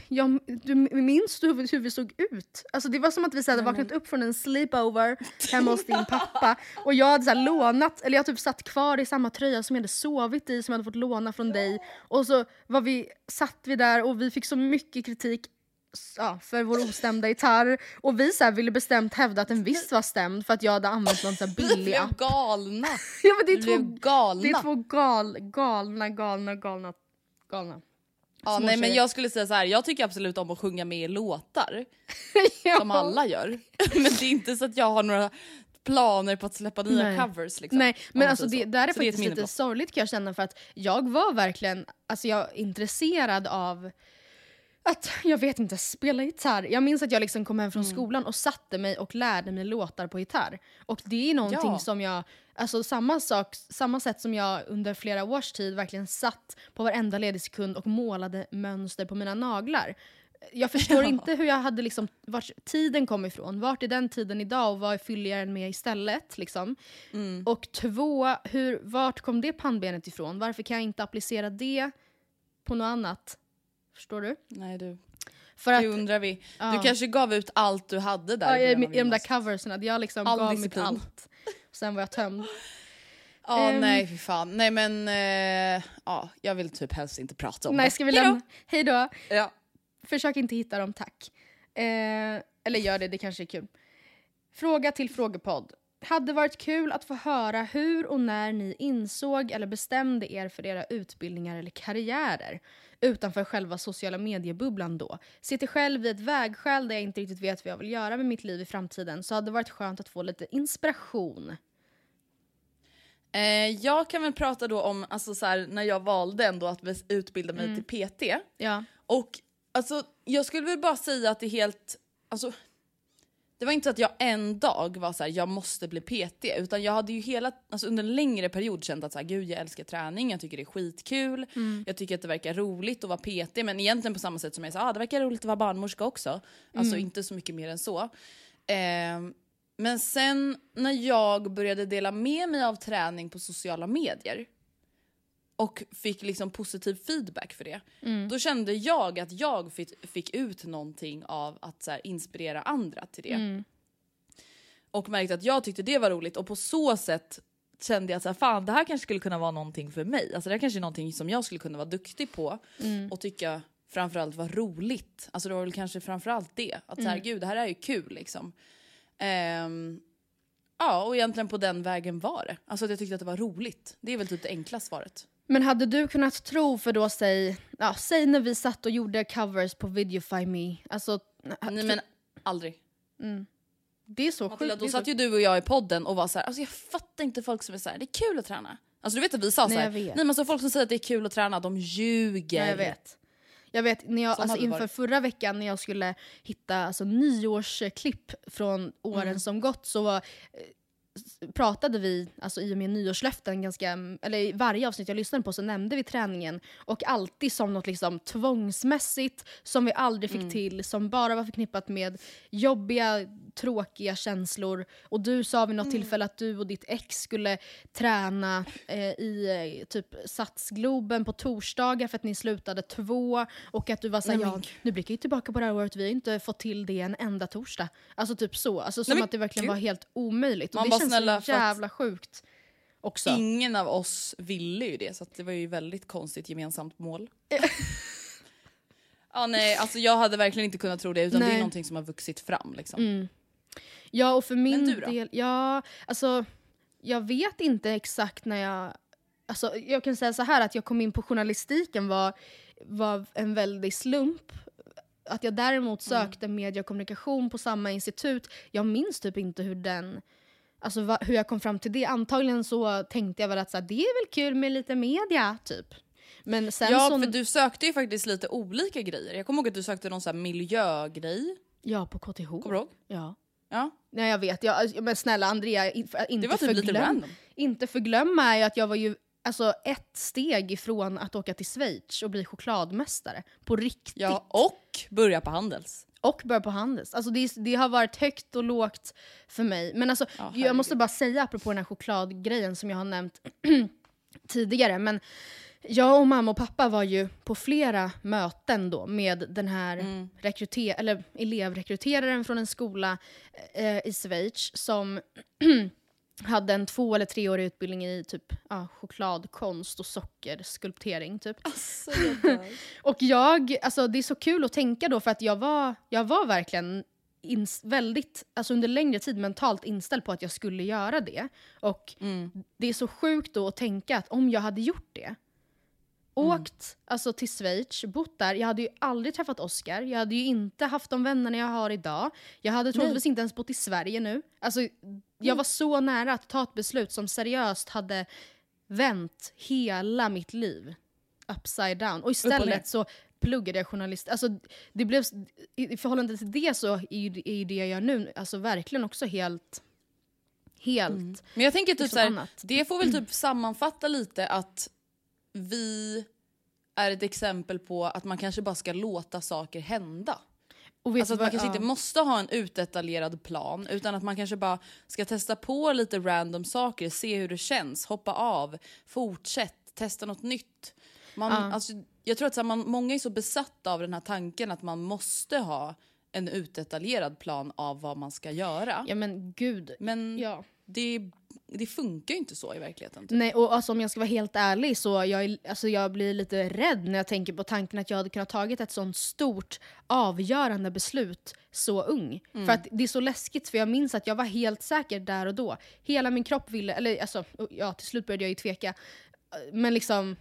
jag, du minns du hur, hur vi såg ut? Alltså det var som att vi så hade vaknat upp från en sleepover hemma hos din <laughs> pappa och jag hade så lånat, eller jag typ satt kvar i samma tröja som jag hade sovit i som jag hade fått låna från dig och så var vi, satt vi där och vi fick så mycket kritik ja, för vår ostämda gitarr och vi så här, ville bestämt hävda att den visst var stämd för att jag hade använt någon så här <laughs> billig app. galna. <laughs> Ja, men det, är två, galna. det är två gal, galna, galna, galna, galna. ja, nej, men jag skulle säga så här. jag tycker absolut om att sjunga med i låtar. <laughs> ja. Som alla gör. men det är inte så att jag har några planer på att släppa nya Nej. covers. Liksom, Nej, men alltså det där är Så faktiskt minne lite sorgligt kan jag känna för att jag var verkligen alltså jag, intresserad av att, jag vet inte, spela gitarr. Jag minns att jag liksom kom hem från Mm. skolan och satte mig och lärde mig låtar på gitarr. Och det är någonting Ja. som jag, alltså samma sak, samma sätt som jag under flera års tid verkligen satt på varenda ledig sekund och målade mönster på mina naglar. Jag förstår <laughs> Ja. inte hur jag hade liksom, vart tiden kom ifrån. Vart är den tiden idag och vad fyller jag den med istället? Liksom. Mm. Och två, hur, vart kom det pannbenet ifrån? Varför kan jag inte applicera det på något annat? Förstår du? Nej du, För att, det undrar vi. ja. Du kanske gav ut allt du hade där ja, i de där coversen, att jag liksom All gav disciplin. mitt allt. <laughs> Sen var jag tömd. Ja Ehm. nej fy fan. Nej men eh, ja, jag vill typ helst inte prata om Nej, det. ska vi lämna? <laughs> Hej då! Ja. Försök inte hitta dem, tack. Eh, eller gör det, det kanske är kul. Fråga till frågepodd. Hade varit kul att få höra hur och när ni insåg eller bestämde er för era utbildningar eller karriärer utanför själva sociala mediebubblan då. Sitter själv vid ett vägskäl där jag inte riktigt vet vad jag vill göra med mitt liv i framtiden så hade det varit skönt att få lite inspiration. Eh, jag kan väl prata då om alltså, så här, när jag valde ändå att utbilda mig Mm. till PT. Ja. Och alltså, jag skulle väl bara säga att det är helt... Alltså, det var inte så att jag en dag var så här, jag måste bli PT. Utan jag hade ju hela, alltså under en längre period känt att så här, gud jag älskar träning, jag tycker det är skitkul. Jag tycker att det verkar roligt att vara PT. Men egentligen på samma sätt som jag sa, ah, det verkar roligt att vara barnmorska också. Alltså inte så mycket mer än så. Ehm, men sen när jag började dela med mig av träning på sociala medier och fick liksom positiv feedback för det. Då kände jag att jag fick, fick ut någonting av att här, inspirera andra till det. Och märkte att jag tyckte det var roligt och på så sätt kände jag att så här, fan det här kanske skulle kunna vara någonting för mig. Alltså det här kanske är någonting som jag skulle kunna vara duktig på och tycka framförallt var roligt. Alltså det var väl kanske framförallt det. Att så här, gud det här är ju kul liksom. Ehm, ja och egentligen på den vägen var det. Alltså att jag tyckte att det var roligt. Det är väl typ det enkla svaret. Men hade du kunnat tro för då säg, ja, säg när vi satt och gjorde covers på Videofy Me. Alltså, Nej men aldrig. det är så Matilda, sjukt. då så- satt ju du och jag i podden och var så här, alltså jag fattar inte folk som är så här, det är kul att träna. Alltså du vet att vi sa Nej, så här, jag vet. nej men alltså folk som säger att det är kul att träna, de ljuger. Ja, jag vet. Jag vet när jag, alltså inför varit. förra veckan när jag skulle hitta alltså, nyårsklipp från åren Mm. som gått så var, eh, pratade vi, alltså i och med nyårslöften, ganska, eller i varje avsnitt jag lyssnade på så nämnde vi träningen och alltid som något liksom tvångsmässigt som vi aldrig fick Mm. till, som bara var förknippat med jobbiga, tråkiga känslor. Och du sa vid något Mm. tillfälle att du och ditt ex skulle träna eh, i eh, typ Satsgloben på torsdagar för att ni slutade två och att du var såhär, Nej, ja nu blickar jag tillbaka på det här året, vi har inte fått till det en enda torsdag. Alltså typ så, alltså som men att det verkligen gud. var helt omöjligt. Man och det känns snälla, så jävla sjukt också. Ingen av oss ville ju det så det var ju väldigt konstigt gemensamt mål. <laughs> ja nej alltså jag hade verkligen inte kunnat tro det utan det Nej. är någonting som har vuxit fram liksom. Mm. Ja, och för min du då? del, ja, alltså jag vet inte exakt när jag, alltså jag kan säga så här att jag kom in på journalistiken var, var en väldig slump. Att jag däremot Mm. sökte media och kommunikation på samma institut, jag minns typ inte hur den Alltså va, hur jag kom fram till det. Antagligen så tänkte jag väl att så här, det är väl kul med lite media, typ. Men sen Ja, så... för du sökte ju faktiskt lite olika grejer. Jag kommer ihåg att du sökte någon här miljögrej. Ja, på KTH. Kommer du ihåg? Ja. Ja. Nej jag vet, jag, men snälla Andrea, in- inte Det typ förglöm, inte förglömma är ju att jag var ju alltså, ett steg ifrån att åka till Schweiz och bli chokladmästare. På riktigt. Ja, och börja på Handels. Och börja på Handels. Alltså det, det har varit högt och lågt för mig. Men alltså, Ja, jag måste bara säga apropå den här chokladgrejen som jag har nämnt <clears throat> tidigare. Men jag och mamma och pappa var ju på flera möten då med den här Mm. rekryter- eller elevrekryteraren från en skola eh, i Schweiz som <clears throat> hade en två eller treårig utbildning i typ ja, chokladkonst och sockerskulptering. Typ. Alltså, <laughs> Och jag, alltså det är så kul att tänka då för att jag var, jag var verkligen väldigt, alltså under längre tid mentalt inställd på att jag skulle göra det. Och Mm. det är så sjukt då att tänka att om jag hade gjort det, åkt alltså, till Schweiz, bott där, jag hade ju aldrig träffat Oscar, jag hade ju inte haft de vännerna jag har idag, jag hade troligtvis inte ens bott i Sverige nu. Alltså, jag var så nära att ta ett beslut som seriöst hade vänt hela mitt liv. Upside down. Och istället så pluggade jag journalist. Alltså, det blev, i, förhållande till det så är är det jag gör nu alltså, verkligen också helt... Helt... Men jag tänker typ Liksom så här, annat. det får väl typ sammanfatta lite att vi är ett exempel på att man kanske bara ska låta saker hända. Alltså att man kanske ja. inte måste ha en utdetaljerad plan utan att man kanske bara ska testa på lite random saker, se hur det känns, hoppa av, fortsätt, testa något nytt. Man, Ja. alltså, jag tror att här, man, många är så besatta av den här tanken att man måste ha en utdetaljerad plan av vad man ska göra. Ja men gud. Men Ja. det, det funkar ju inte så i verkligheten. Typ. Nej, och alltså, om jag ska vara helt ärlig så jag, alltså, jag blir lite rädd när jag tänker på tanken att jag hade kunnat tagit ett sånt stort avgörande beslut så ung. För att det är så läskigt för jag minns att jag var helt säker där och då. Hela min kropp ville, eller alltså, ja till slut började jag ju tveka. Men liksom,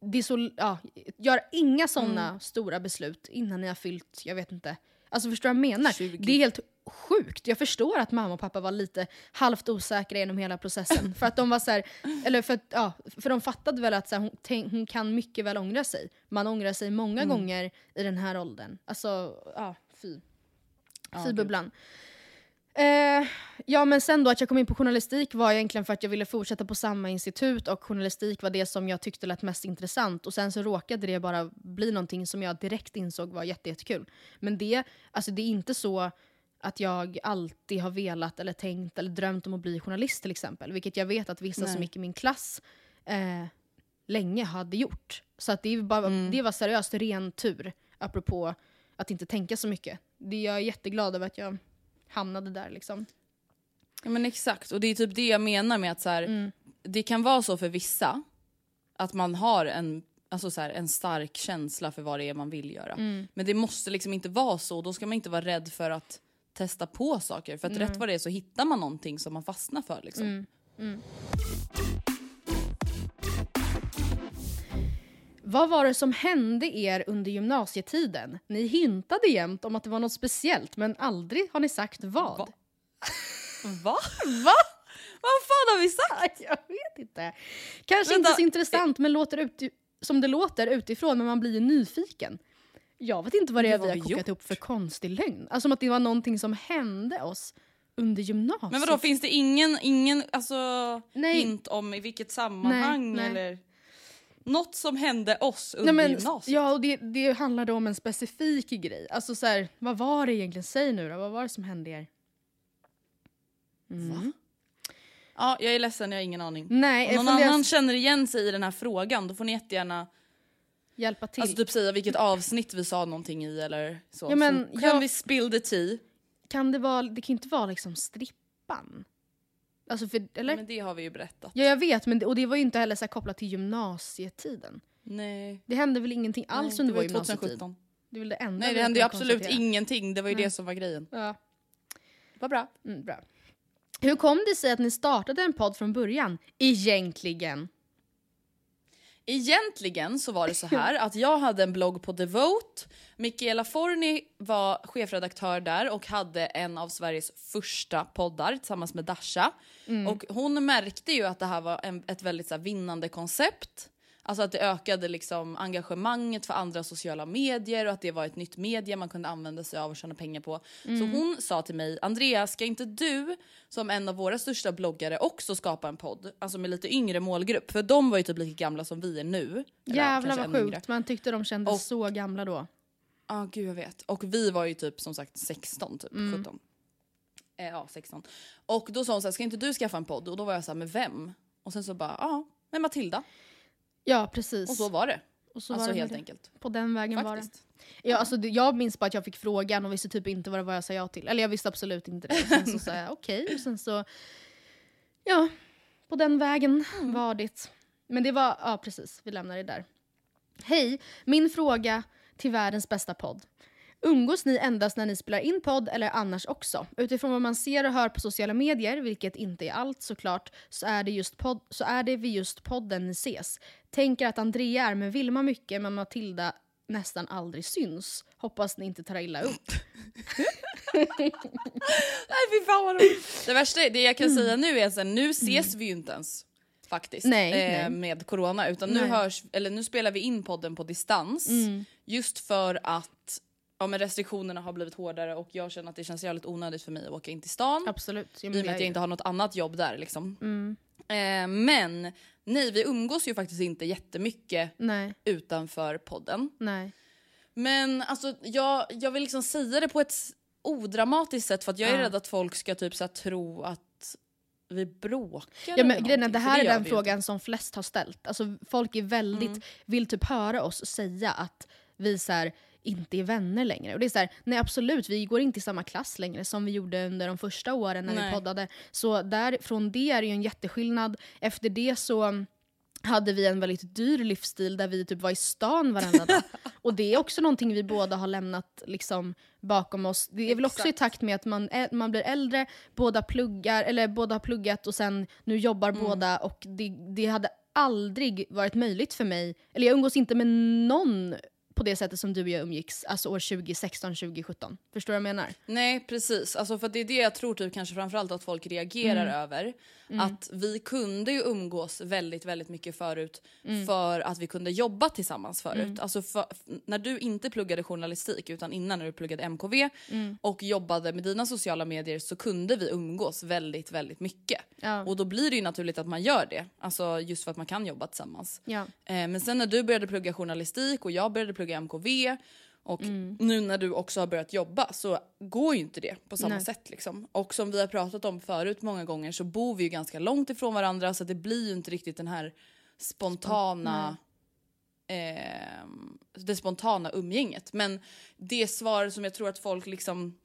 det är så, ja, gör inga såna stora beslut innan ni har fyllt, jag vet inte. Alltså förstår du vad jag menar? 20. Det är helt sjukt. Jag förstår att mamma och pappa var lite halvt osäkra genom hela processen. för att de var så här, <laughs> eller för, ja, för de fattade väl att så här, hon, tänk, hon kan mycket väl ångra sig. Man ångrar sig många gånger i den här åldern. Alltså, ja, fy. Ja, Fy gud. bubblan. Eh, ja men sen då att jag kom in på journalistik var egentligen för att jag ville fortsätta på samma institut och journalistik var det som jag tyckte lät mest intressant och sen så råkade det bara bli någonting som jag direkt insåg var jätte, jättekul. Men det, alltså det är inte så att jag alltid har velat eller tänkt eller drömt om att bli journalist till exempel. Vilket jag vet att vissa Nej. som gick i min klass eh, länge hade gjort. Så att det, bara, Mm. det var seriöst ren tur, apropå att inte tänka så mycket. Det, jag är jätteglad över att jag hamnade där liksom. Ja, men exakt, och det är typ det jag menar med att så här, Mm. det kan vara så för vissa att man har en, alltså så här, en stark känsla för vad det är man vill göra. Mm. Men det måste liksom inte vara så, då ska man inte vara rädd för att testa på saker. För att rätt vad det är så hittar man någonting som man fastnar för. Liksom. Mm. Vad var det som hände er under gymnasietiden? Ni hintade jämt om att det var något speciellt men aldrig har ni sagt vad. Va? <laughs> Va? Va? Vad fan har vi sagt? <laughs> Jag vet inte. Kanske Vänta. inte så intressant men låter ut, som det låter utifrån men man blir ju nyfiken. Jag vet inte vad det är Vad vi har kokat gjort? upp för konstig lögn. Alltså som att det var någonting som hände oss under gymnasiet. Men vadå, finns det ingen, ingen alltså, Nej. hint om i vilket sammanhang Nej, nej. eller något som hände oss under men, gymnasiet? ja, och det, det handlade om en specifik grej. Alltså så här, vad var det egentligen? Säg nu då, vad var det som hände er? Mm. Ja, jag är ledsen, jag har ingen aning. Nej, Om jag någon annan känner igen sig i den här frågan då får ni jättegärna Hjälpa till. alltså, typ säga vilket avsnitt vi sa någonting i eller så. Ja, men så kan jag- vi spill the tea. Kan det vara, det kan ju inte vara liksom strippan? Alltså för, eller? Men det har vi ju berättat. Ja jag vet, men det, och det var ju inte heller så kopplat till gymnasietiden. Nej. Det hände väl ingenting alls Nej, under det vår gymnasietid? 2017. Det är väl det enda Nej det hände ju absolut ingenting, det var ju Nej. det som var grejen. Ja. Vad bra. Mm, bra. Hur kom det sig att ni startade en podd från början? Egentligen. Egentligen så var det så <laughs> här att jag hade en blogg på Devote. Michaela Forni var chefredaktör där och hade en av Sveriges första poddar tillsammans med Dasha. Och hon märkte ju att det här var en, ett väldigt så här, vinnande koncept. Alltså att det ökade liksom engagemanget för andra sociala medier och att det var ett nytt media man kunde använda sig av och tjäna pengar på. Så hon sa till mig, Andreas ska inte du som en av våra största bloggare också skapa en podd? Alltså med lite yngre målgrupp. För de var ju typ lika gamla som vi är nu. Jävlar vad sjukt, yngre. man tyckte de kändes Och- så gamla då. Ja, gud jag vet. Och vi var ju typ som sagt 16, typ 17. Eh, ja, 16. Och då sa hon så här, ska inte du skaffa en podd? Och då var jag så här, med vem? Och sen så bara, ja, med Matilda. Ja precis. Och så var det. Och så alltså helt det. enkelt. På den vägen Faktiskt. var det. Ja, alltså, jag minns bara att jag fick frågan och visste typ inte vad det var jag sa ja till. Eller jag visste absolut inte det. Sen så sa jag <laughs> okej. Och sen så... Ja, på den vägen Mm. var det. Men det var... Ja, precis. Vi lämnar det där. Hej! Min fråga till världens bästa podd. Umgås ni endast när ni spelar in podd eller annars också? Utifrån vad man ser och hör på sociala medier, vilket inte är allt såklart, så är det, just podd, så är det vid just podden ni ses. Tänker att Andrea är med Vilma mycket men Matilda nästan aldrig syns. Hoppas ni inte tar illa upp. <laughs> Nej fy fan vad roligt. Det värsta, är- det jag kan säga nu är att nu ses vi ju inte ens. Faktiskt. Nej, eh, nej. Med corona. Utan nu, Nej. hörs, eller nu spelar vi in podden på distans. Just för att ja, men restriktionerna har blivit hårdare och jag känner att det känns jävligt onödigt för mig att åka in till stan. Absolut. I och med att jag inte har något annat jobb där liksom. Eh, men nej, vi umgås ju faktiskt inte jättemycket Nej, utanför podden. nej. Men alltså jag, jag vill liksom säga det på ett odramatiskt sätt för att jag är Ja. rädd att folk ska typ så tro att vi bråkar Ja, men grejen är, det här är gör den vi ju frågan som flest har ställt. Alltså, folk är väldigt, Mm. vill typ höra oss säga att vi så här, inte är vänner längre. Och det är så här, nej absolut, vi går inte i samma klass längre som vi gjorde under de första åren när Nej. vi poddade. Så där, från det är det ju en jätteskillnad. Efter det så hade vi en väldigt dyr livsstil där vi typ var i stan varenda dag. <laughs> Och det är också någonting vi båda har lämnat liksom bakom oss. Det är väl också i takt med att man, är, man blir äldre, båda pluggar, eller båda har pluggat och sen nu jobbar Mm. båda och det, det hade aldrig varit möjligt för mig, eller jag umgås inte med någon på det sättet som du och jag umgicks, alltså år 2016, 2017. Förstår du vad jag menar? Nej precis, alltså för det är det jag tror typ kanske framförallt att folk reagerar Mm. över. Att vi kunde ju umgås väldigt väldigt mycket förut Mm. för att vi kunde jobba tillsammans förut. Alltså för, när du inte pluggade journalistik utan innan när du pluggade MKV Mm. och jobbade med dina sociala medier så kunde vi umgås väldigt väldigt mycket. Ja. Och då blir det ju naturligt att man gör det, alltså just för att man kan jobba tillsammans. Ja. Eh, men sen när du började plugga journalistik och jag började plugga MKV och Mm. nu när du också har börjat jobba så går ju inte det på samma Nej. sätt. Liksom. Och som vi har pratat om förut många gånger så bor vi ju ganska långt ifrån varandra så det blir ju inte riktigt den här spontana eh, det spontana umgänget. Men det svar som jag tror att folk liksom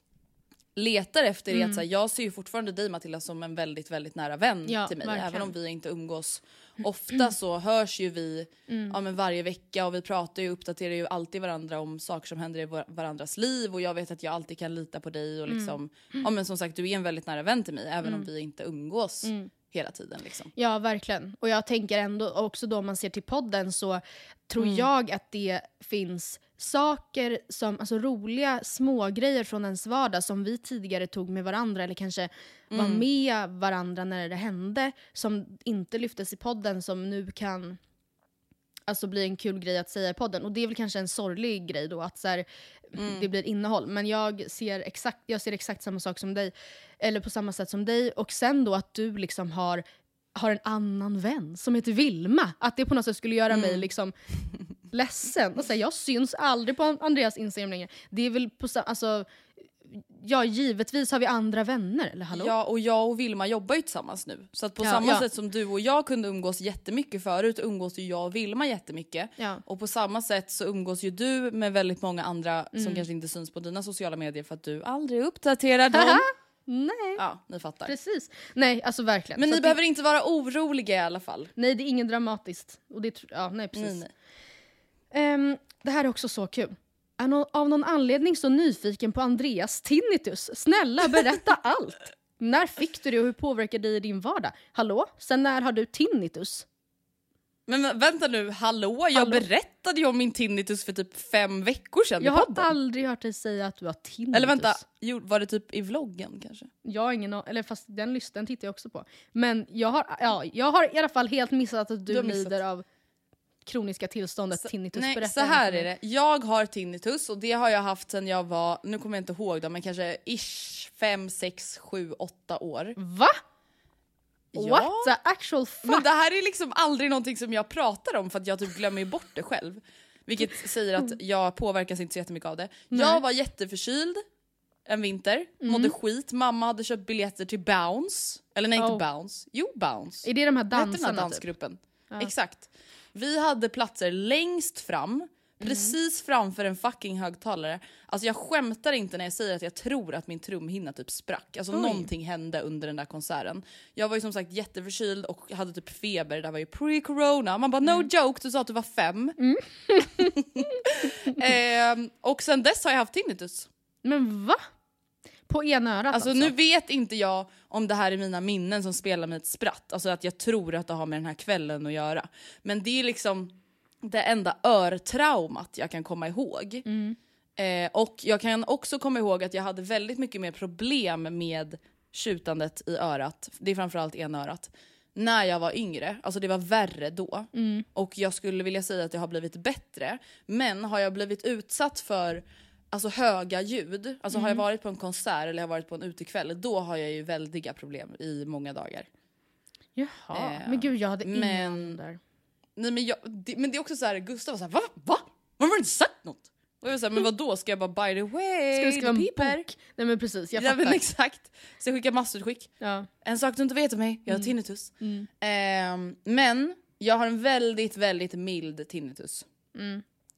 letar efter är Mm. att så här, jag ser ju fortfarande dig Matilda som en väldigt väldigt nära vän Ja, till mig. verkligen. Även om vi inte umgås ofta så hörs ju vi Mm. ja, men varje vecka och vi pratar ju och uppdaterar ju alltid varandra om saker som händer i var- varandras liv och jag vet att jag alltid kan lita på dig och Mm. liksom, ja men som sagt du är en väldigt nära vän till mig även om vi inte umgås hela tiden liksom. Ja, verkligen. Och jag tänker ändå, också då om man ser till podden så tror Mm. jag att det finns saker, som, alltså roliga smågrejer från ens vardag som vi tidigare tog med varandra eller kanske var Mm. med varandra när det hände som inte lyftes i podden som nu kan alltså bli en kul grej att säga i podden. Och det är väl kanske en sorglig grej då att så här, Mm. det blir innehåll. Men jag ser, exakt, jag ser exakt samma sak som dig, eller på samma sätt som dig. Och sen då att du liksom har, har en annan vän som heter Vilma. Att det på något sätt skulle göra Mm. mig liksom <laughs> ledsen. Och så här, jag syns aldrig på Andreas Instagram längre. Det är väl på alltså, Ja, givetvis har vi andra vänner, eller hallå? Ja och jag och Vilma jobbar ju tillsammans nu. Så att på Ja, samma ja. sätt som du och jag kunde umgås jättemycket förut umgås ju jag och Vilma jättemycket. Ja. Och på samma sätt så umgås ju du med väldigt många andra Mm. som kanske inte syns på dina sociala medier för att du aldrig uppdaterar dem. <laughs> Nej, ja, ni fattar. precis. Nej, alltså verkligen. Men Så ni behöver det, inte vara oroliga i alla fall. Nej, det är inget dramatiskt. Och det, ja, nej, precis. Nej, nej. Ehm, det här är också så kul. av någon anledning så nyfiken på Andreas tinnitus. Snälla berätta <laughs> allt! När fick du det och hur påverkar det i din vardag? Hallå? Sen när har du tinnitus? Men vä- vänta nu, hallå? Jag Hallå? berättade ju om min tinnitus för typ fem veckor sedan Jag har aldrig hört dig säga att du har tinnitus. Eller vänta, jo, var det typ i vloggen kanske? Jag har ingen eller fast den listan tittar jag också på. Men jag har, ja, jag har i alla fall helt missat att du, Du lider av kroniska tillståndet Så- tinnitus. Nej, Berätta så här är det. Jag har tinnitus och det har jag haft sen jag var, nu kommer jag inte ihåg då, men kanske ish 5, 6, 7, 8 år. Va? What the actual fuck? Men det här är liksom aldrig någonting som jag pratar om för att jag typ glömmer bort det själv. Vilket säger att jag påverkas inte så jättemycket av det. Jag var jätteförkyld en vinter, mådde skit. Mamma hade köpt biljetter till Bounce. Eller nej, Oh. inte Bounce. Jo, Bounce. Är det de här hette den dansarna? här Typ? dansgruppen? Exakt. Vi hade platser längst fram, precis framför en fucking högtalare. Alltså jag skämtar inte när jag säger att jag tror att min trumhinna typ sprack. Alltså någonting hände under den där konserten. Jag var ju som sagt jätteförkyld och hade typ feber, det var ju pre-corona. Man bara no joke, du sa att du var fem. <laughs> <laughs> Ehm, och sen dess har jag haft tinnitus. Men va? På ena örat Alltså, alltså? nu vet inte jag om det här är mina minnen som spelar mig ett spratt. Alltså att jag tror att det har med den här kvällen att göra. Men det är liksom det enda örtraumat jag kan komma ihåg. Eh, och jag kan också komma ihåg att jag hade väldigt mycket mer problem med tjutandet i örat. Det är framförallt ena örat. När jag var yngre, alltså det var värre då. Och jag skulle vilja säga att det har blivit bättre. Men har jag blivit utsatt för alltså höga ljud, alltså har jag varit på en konsert eller har varit på en utekväll, då har jag ju väldiga problem i många dagar. Jaha, Eh, men gud jag hade ingen där. Nej, men, jag, det, men det är också så här, Gustav var såhär va? Va? Man har inte sagt något? Och jag var såhär, men vad då ska jag bara by the way? Ska det skriva en bok? Nej men precis, jag Ja fattar. men exakt. Så jag skickar massutskick. Ja. En sak du inte vet om mig, jag har tinnitus. Ehm, men jag har en väldigt, väldigt mild tinnitus.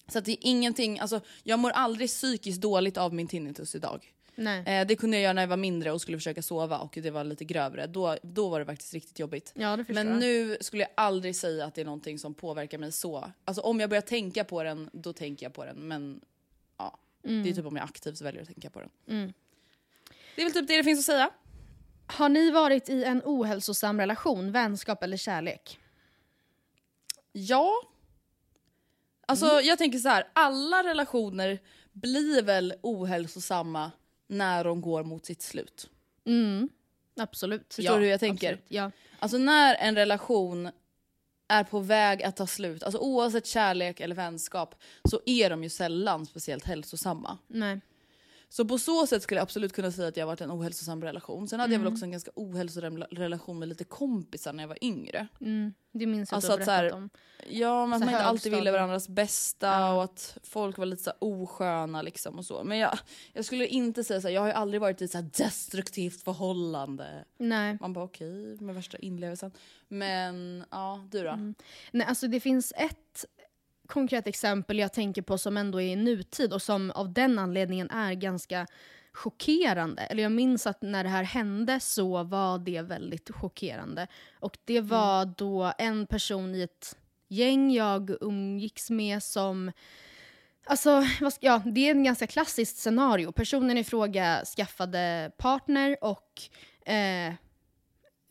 Så att det är ingenting, alltså jag mår aldrig psykiskt dåligt av min tinnitus idag. Nej. Eh, det kunde jag göra när jag var mindre och skulle försöka sova och det var lite grövre. Då, då var det faktiskt riktigt jobbigt. Ja, Men jag. nu skulle jag aldrig säga att det är någonting som påverkar mig så. Alltså om jag börjar tänka på den, då tänker jag på den. Men ja, det är typ om jag aktivt väljer att tänka på den. Det är väl typ det det finns att säga. Har ni varit i en ohälsosam relation, vänskap eller kärlek? Ja. Alltså jag tänker så här, alla relationer blir väl ohälsosamma när de går mot sitt slut. Absolut. Förstår du hur jag tänker? Absolut. Ja. Alltså när en relation är på väg att ta slut, alltså oavsett kärlek eller vänskap, så är de ju sällan speciellt hälsosamma. Nej. Så på så sätt skulle jag absolut kunna säga att jag har varit i en ohälsosam relation. Sen hade jag väl också en ganska ohälsosam relation med lite kompisar när jag var yngre. Mm, det minns jag Alltså att du har att så berättat om. Ja, men att man inte alltid ville varandras bästa och att folk var lite så här osköna liksom och så. Men jag, jag skulle inte säga så här, jag har ju aldrig varit i ett så destruktivt förhållande. Nej. Man bara okej, med värsta inlevelsen. Men ja, du då? Mm. Nej, alltså det finns ett konkret exempel jag tänker på som ändå är i nutid och som av den anledningen är ganska chockerande. Eller jag minns att när det här hände så var det väldigt chockerande. Och det var då en person i ett gäng jag umgicks med som Alltså, ja, det är en ganska klassiskt scenario. Personen i fråga skaffade partner och eh,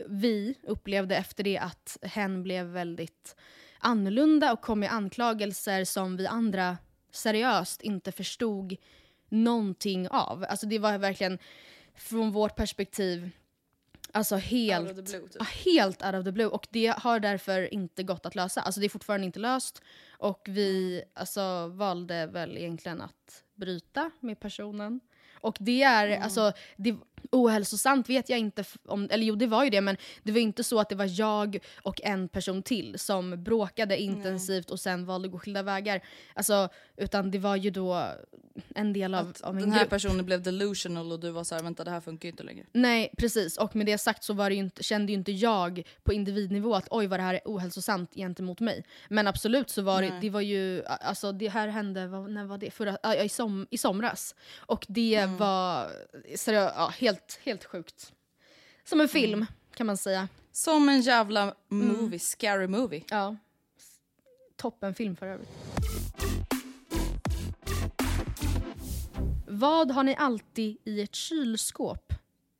vi upplevde efter det att hen blev väldigt annorlunda och kom med anklagelser som vi andra seriöst inte förstod någonting av. Alltså det var verkligen från vårt perspektiv alltså helt, Out of the blue, typ. helt out of the blue. Och det har därför inte gått att lösa. Alltså det är fortfarande inte löst. Och vi alltså, valde väl egentligen att bryta med personen. Och det är, alltså, det, ohälsosamt vet jag inte, om, eller jo det var ju det men det var inte så att det var jag och en person till som bråkade intensivt och sen valde att gå skilda vägar. Alltså, utan det var ju då en del av, Att av en den här grupp. personen blev delusional och du var så här, vänta det här funkar ju inte längre. Nej, precis. Och med det sagt så var det ju inte, kände ju inte jag på individnivå att oj vad det här är ohälsosamt gentemot mig. Men absolut så var det, det var ju, alltså det här hände, vad, när var det? Förra, ja, i, som, i somras. Och det var seriö, ja, helt, helt sjukt. Som en film kan man säga. Som en jävla movie, scary movie. Ja. Toppen film för övrigt. Vad har ni alltid i ert kylskåp?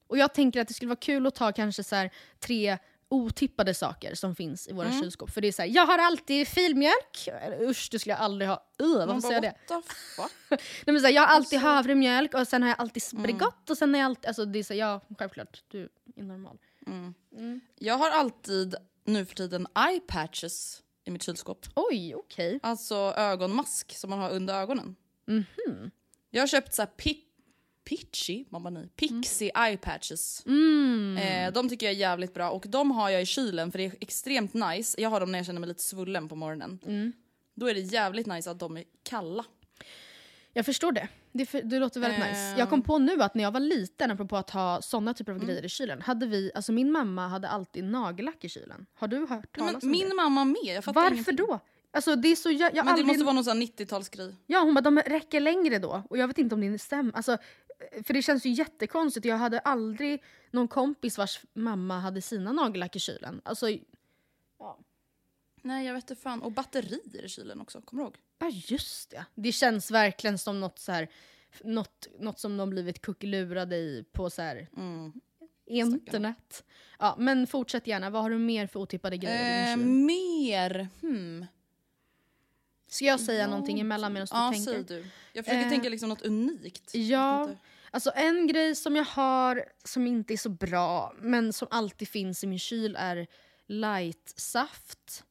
Och jag tänker att det skulle vara kul att ta kanske så tre otippade saker som finns i våra Mm. kylskåp. För det är så här, jag har alltid filmjölk. Usch, det skulle jag aldrig ha. Uh, varför Man säger bara, jag det? <laughs> Nej, men så här, jag har alltid Alltså- havremjölk och sen har jag alltid Mm. Bregott och sen har jag alltid... Alltså det är så, här, ja, självklart. Du är normal. Jag har alltid nu för tiden eye patches i mitt kylskåp. Oj, okej. Alltså ögonmask som man har under ögonen. Jag har köpt så här pi- pitchy, man bara nej, pixie eye patches. Eh, de tycker jag är jävligt bra och de har jag i kylen för det är extremt nice. Jag har dem när jag känner mig lite svullen på morgonen. Då är det jävligt nice att de är kalla. Jag förstår det. Det, för, det låter väldigt Eh. nice. Jag kom på nu att när jag var liten, apropå att ha såna typer av grejer i kylen, hade vi, alltså min mamma hade alltid nagellack i kylen. Har du hört talas Men om min det? mamma med, jag fattar Varför ingenting. då? Alltså det är så, jag, jag Men det aldrig, måste vara någon sån här 90-talsgrej. Ja, hon bara de räcker längre då. Och jag vet inte om det stämmer. Alltså, för det känns ju jättekonstigt. Jag hade aldrig någon kompis vars mamma hade sina nagellack i kylen. Alltså, Nej jag vet inte fan. Och batterier i kylen också, kommer du ihåg? ja just det. Det känns verkligen som något så här, något, något som de blivit kuckelurade i på så här Mm. internet. Ja, men fortsätt gärna. Vad har du mer för otippade grejer i Eh, din kyl? mer? Hmm. Ska jag säga någonting emellan medan du Ja, tänker? säg du. Jag försöker Eh, tänka liksom något unikt. Ja, alltså en grej som jag har som inte är så bra men som alltid finns i min kyl är light-saft.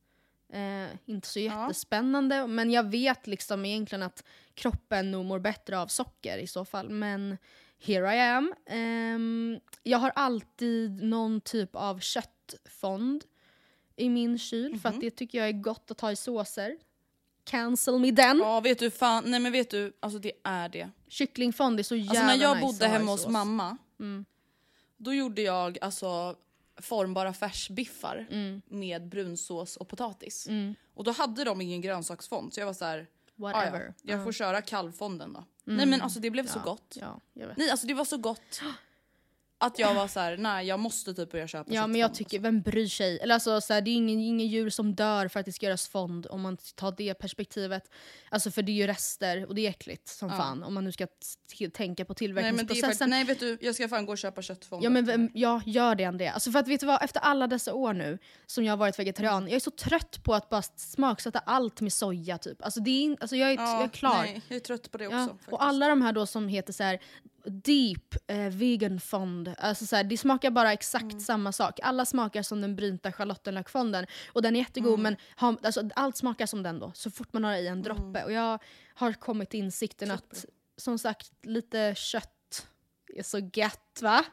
Eh, inte så jättespännande men jag vet liksom egentligen att kroppen nog mår bättre av socker i så fall. Men here I am. Ehm, jag har alltid någon typ av köttfond i min kyl för Mhm. att det tycker jag är gott att ta i såser. Cancel me den. Ja vet du fan, nej men vet du, alltså det är det. Kycklingfond är så jävla Alltså när jag nice bodde hemma hos mamma, Mm. då gjorde jag alltså formbara färsbiffar Mm. med brunsås och potatis. Och då hade de ingen grönsaksfond så jag var så här, Whatever. "Ah, ja, jag får köra kalvfonden då. Mm. Nej men alltså det blev så gott. Ja. Nej alltså det var så gott. <gasps> Att jag var så här, nej jag måste typ börja köpa Ja men jag köttfond, tycker, vem bryr sig? Eller alltså, så här, det är ingen, ingen djur som dör för att det ska göras fond om man tar det perspektivet. Alltså för det är ju rester och det är äckligt som fan om man nu ska tänka på Nej men tillverkningsprocessen. nej vet du, jag ska fan gå och köpa köttfond. Ja men vem, ja, gör det Andrea. Alltså för att vet du vad, efter alla dessa år nu som jag har varit vegetarian, jag är så trött på att bara smaksätta allt med soja typ. Alltså, det är, in- alltså jag, är, Ja, jag är klar. Nej, jag är trött på det också. Ja, och alla de här då som heter så här deep eh, vegan fond, alltså så här, det smakar bara exakt Mm. samma sak. Alla smakar som den brynta schalottenlökfonden och den är jättegod Mm. men har, alltså, allt smakar som den då så fort man har i en droppe. Mm. Och jag har kommit till insikten att som sagt lite kött är så gött va?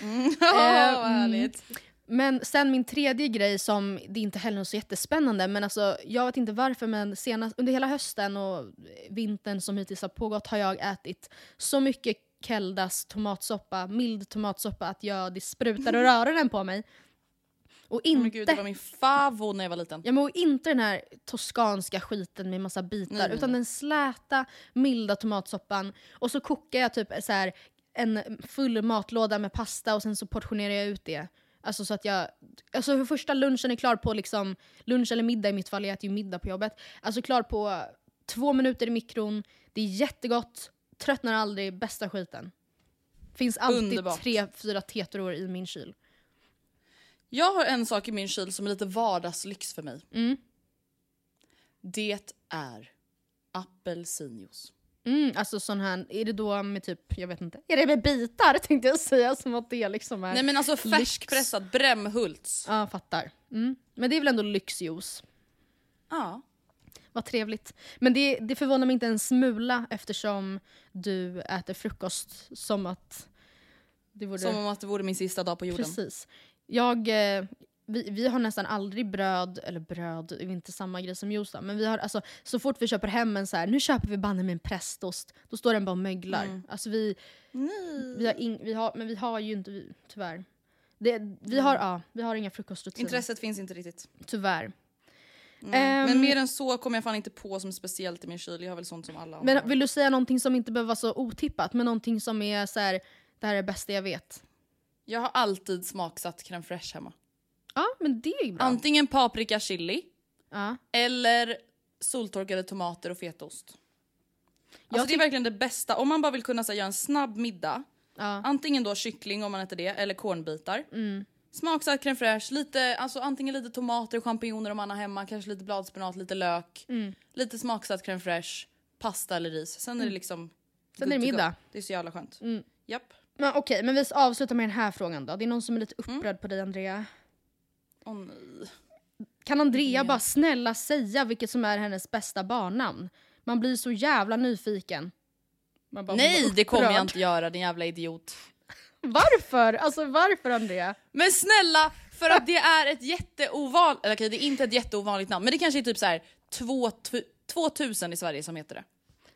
<laughs> Ja, Eh, härligt. Men sen min tredje grej som, det är inte heller så jättespännande, men alltså, jag vet inte varför men senast, under hela hösten och vintern som hittills har pågått har jag ätit så mycket Keldas tomatsoppa, mild tomatsoppa att jag, det sprutar och rörar den på mig. Och Oh, inte, gud, det var min favo när jag var liten. ja, men och inte den här toskanska skiten med massa bitar Nej, utan nej. den släta, milda tomatsoppan. Och så kokar jag typ så här, en full matlåda med pasta och sen så portionerar jag ut det. Alltså så att jag, alltså för första lunchen är klar på liksom, lunch eller middag i mitt fall, jag äter ju middag på jobbet. Alltså klar på två minuter i mikron, det är jättegott, tröttnar aldrig, bästa skiten. Finns alltid Underbart. tre, fyra tetror i min kyl. Jag har en sak i min kyl som är lite vardagslyx för mig. Mm. Det är apelsinjuice. Mm, alltså sån här, är det då med typ, jag vet inte, är det med bitar <laughs> tänkte jag säga som att det liksom är... Nej men alltså färskpressad Brämhults. Ja, fattar. Mm. Men det är väl ändå lyxjuice. Ja. Vad trevligt. Men det, det förvånar mig inte en smula eftersom du äter frukost som att det vore... Som om att det vore min sista dag på jorden. Precis. Jag, eh, vi, vi har nästan aldrig bröd, eller bröd, det är inte samma grej som juice men vi har, alltså, så fort vi köper hem en så här, nu köper vi banne med en prästost, då står den bara och möglar. Alltså vi, vi, har ing, vi har, men vi har ju inte, vi, tyvärr. Det, vi, har, ja, vi har inga frukostrutiner. Intresset finns inte riktigt. Tyvärr. Mm. Ehm, men mer än så kommer jag fan inte på som speciellt i min kyl. Jag har väl sånt som alla Men har. vill du säga någonting som inte behöver vara så otippat, men någonting som är så här, det här är det bästa jag vet? Jag har alltid smaksatt crème fraîche hemma. Ja, men det är bra. Antingen paprika chili ja. eller soltorkade tomater och fetaost. Alltså det är verkligen det bästa. Om man bara vill kunna så, här, göra en snabb middag. Ja. Antingen då kyckling om man äter det, eller kornbitar. Mm. Smaksatt crème fraîche, lite, alltså antingen lite tomater och champinjoner om man har hemma, kanske lite bladspenat, lite lök. Mm. Lite smaksatt crème fraîche, pasta eller ris. Sen är det liksom... Sen är det middag. Det är så jävla skönt. Mm. Japp. Men okej, men vi avslutar med den här frågan då. Det är någon som är lite Mm. upprörd på dig Andrea. Åh nej. Kan Andrea bara snälla säga vilket som är hennes bästa barnnamn? Man blir så jävla nyfiken. Bara, Nej "Vad det kommer jag upprörd." inte göra din jävla idiot. Varför? Alltså varför Andrea? Men snälla, för att det är ett jätteovanligt, eller okej det är inte ett jätteovanligt namn men det kanske är typ så här två, tu- 2000 i Sverige som heter det.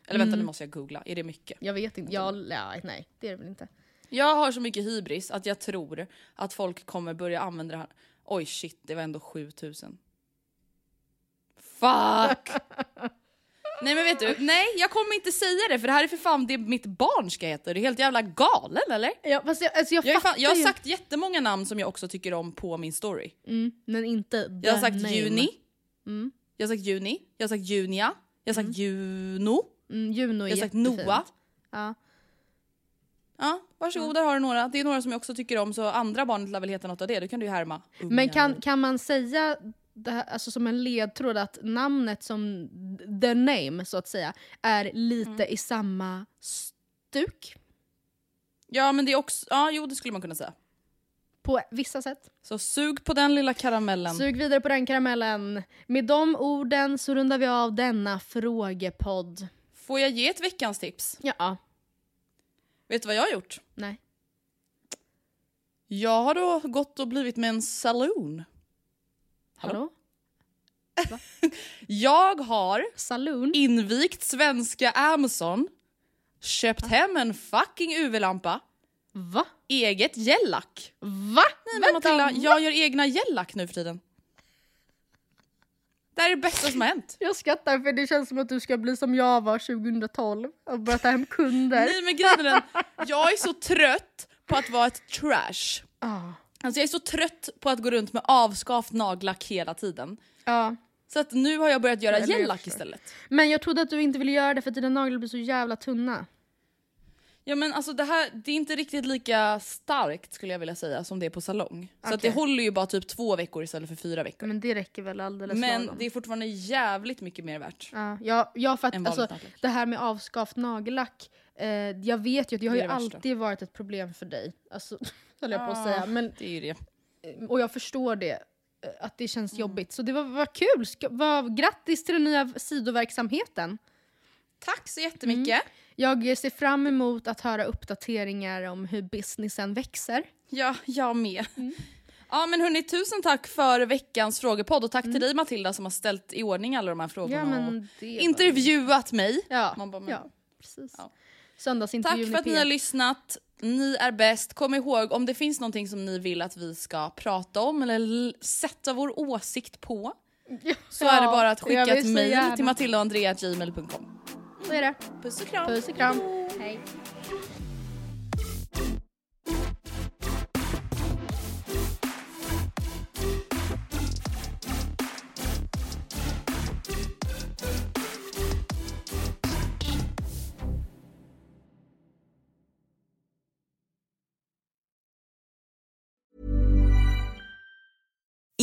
Eller vänta nu måste jag googla, är det mycket? Jag vet inte. Jag, ja, nej, det är det väl inte. Jag har så mycket hybris att jag tror att folk kommer börja använda det här. Oj shit, det var ändå 7000. Fuck! <laughs> nej men vet du, nej jag kommer inte säga det för det här är för fan det mitt barn ska heta. Är du helt jävla galen eller? Ja, fast jag, alltså jag, Jag, är fan, jag har ju. sagt jättemånga namn som jag också tycker om på min story. Mm, men inte Jag har sagt name. Juni, Mm. jag har sagt Juni, jag har sagt Junia, jag har sagt Juno, Mm, Juno är jag har sagt. Noah. Ja. Ja, varsågod, där har du några. Det är några som jag också tycker om så andra barnet lär väl heta något av det, då kan du ju härma. Men kan, kan man säga det här, alltså som en ledtråd att namnet som the name så att säga är lite Mm. i samma stuk? Ja men det är också, ja jo det skulle man kunna säga. På vissa sätt. Så sug på den lilla karamellen. Sug vidare på den karamellen. Med de orden så rundar vi av denna frågepodd. Får jag ge ett veckans tips? Ja. Vet du vad jag har gjort? Nej. Jag har då gått och blivit med en saloon. Hallå? <laughs> Jag har Saloon? invigt svenska Amazon, köpt hem en fucking UV-lampa, Va? eget gellack. Va? Nej men Vänta, Matilda, jag gör egna gellack nu för tiden. Det här är det bästa som har hänt. <laughs> Jag skrattar för det känns som att du ska bli som jag var 2012 och börja ta hem kunder. Nej men grejen är den, <laughs> jag är så trött på att vara ett trash. Ah. Alltså jag är så trött på att gå runt med avskavt nagellack hela tiden. Ja. Så att nu har jag börjat göra jag gellack istället. Men jag trodde att du inte ville göra det för att dina naglar blir så jävla tunna. Ja men alltså det här, det är inte riktigt lika starkt skulle jag vilja säga som det är på salong. Så att Okej. det håller ju bara typ två veckor istället för fyra veckor. Men det räcker väl alldeles Men lagom. det är fortfarande jävligt mycket mer värt. Ja, jag, jag för att, En alltså, nagellack. det här med avskavt nagellack, eh, jag vet ju att det har Det ju det alltid varit ett problem för dig. Alltså, <laughs> höll jag på att säga. Men, Det är det. och jag förstår det, eh, att det Mm. känns jobbigt. Så det var, var kul! Ska, var, grattis till den nya sidoverksamheten! Tack så jättemycket. Jag ser fram emot att höra uppdateringar om hur businessen växer. Ja, jag med. Ja men hörni, tusen tack för veckans frågepodd och tack Mm. till dig Matilda som har ställt i ordning alla de här frågorna Ja, och det intervjuat mig. Ja, bara, men- ja precis. Ja. Tack för att ni har P1. lyssnat. Ni är bäst. Kom ihåg om det finns någonting som ni vill att vi ska prata om eller sätta vår åsikt på så är det bara att skicka ett mejl till matildaandrea.gmail.com. Så är det. Puss och kram. Puss och kram. Hej.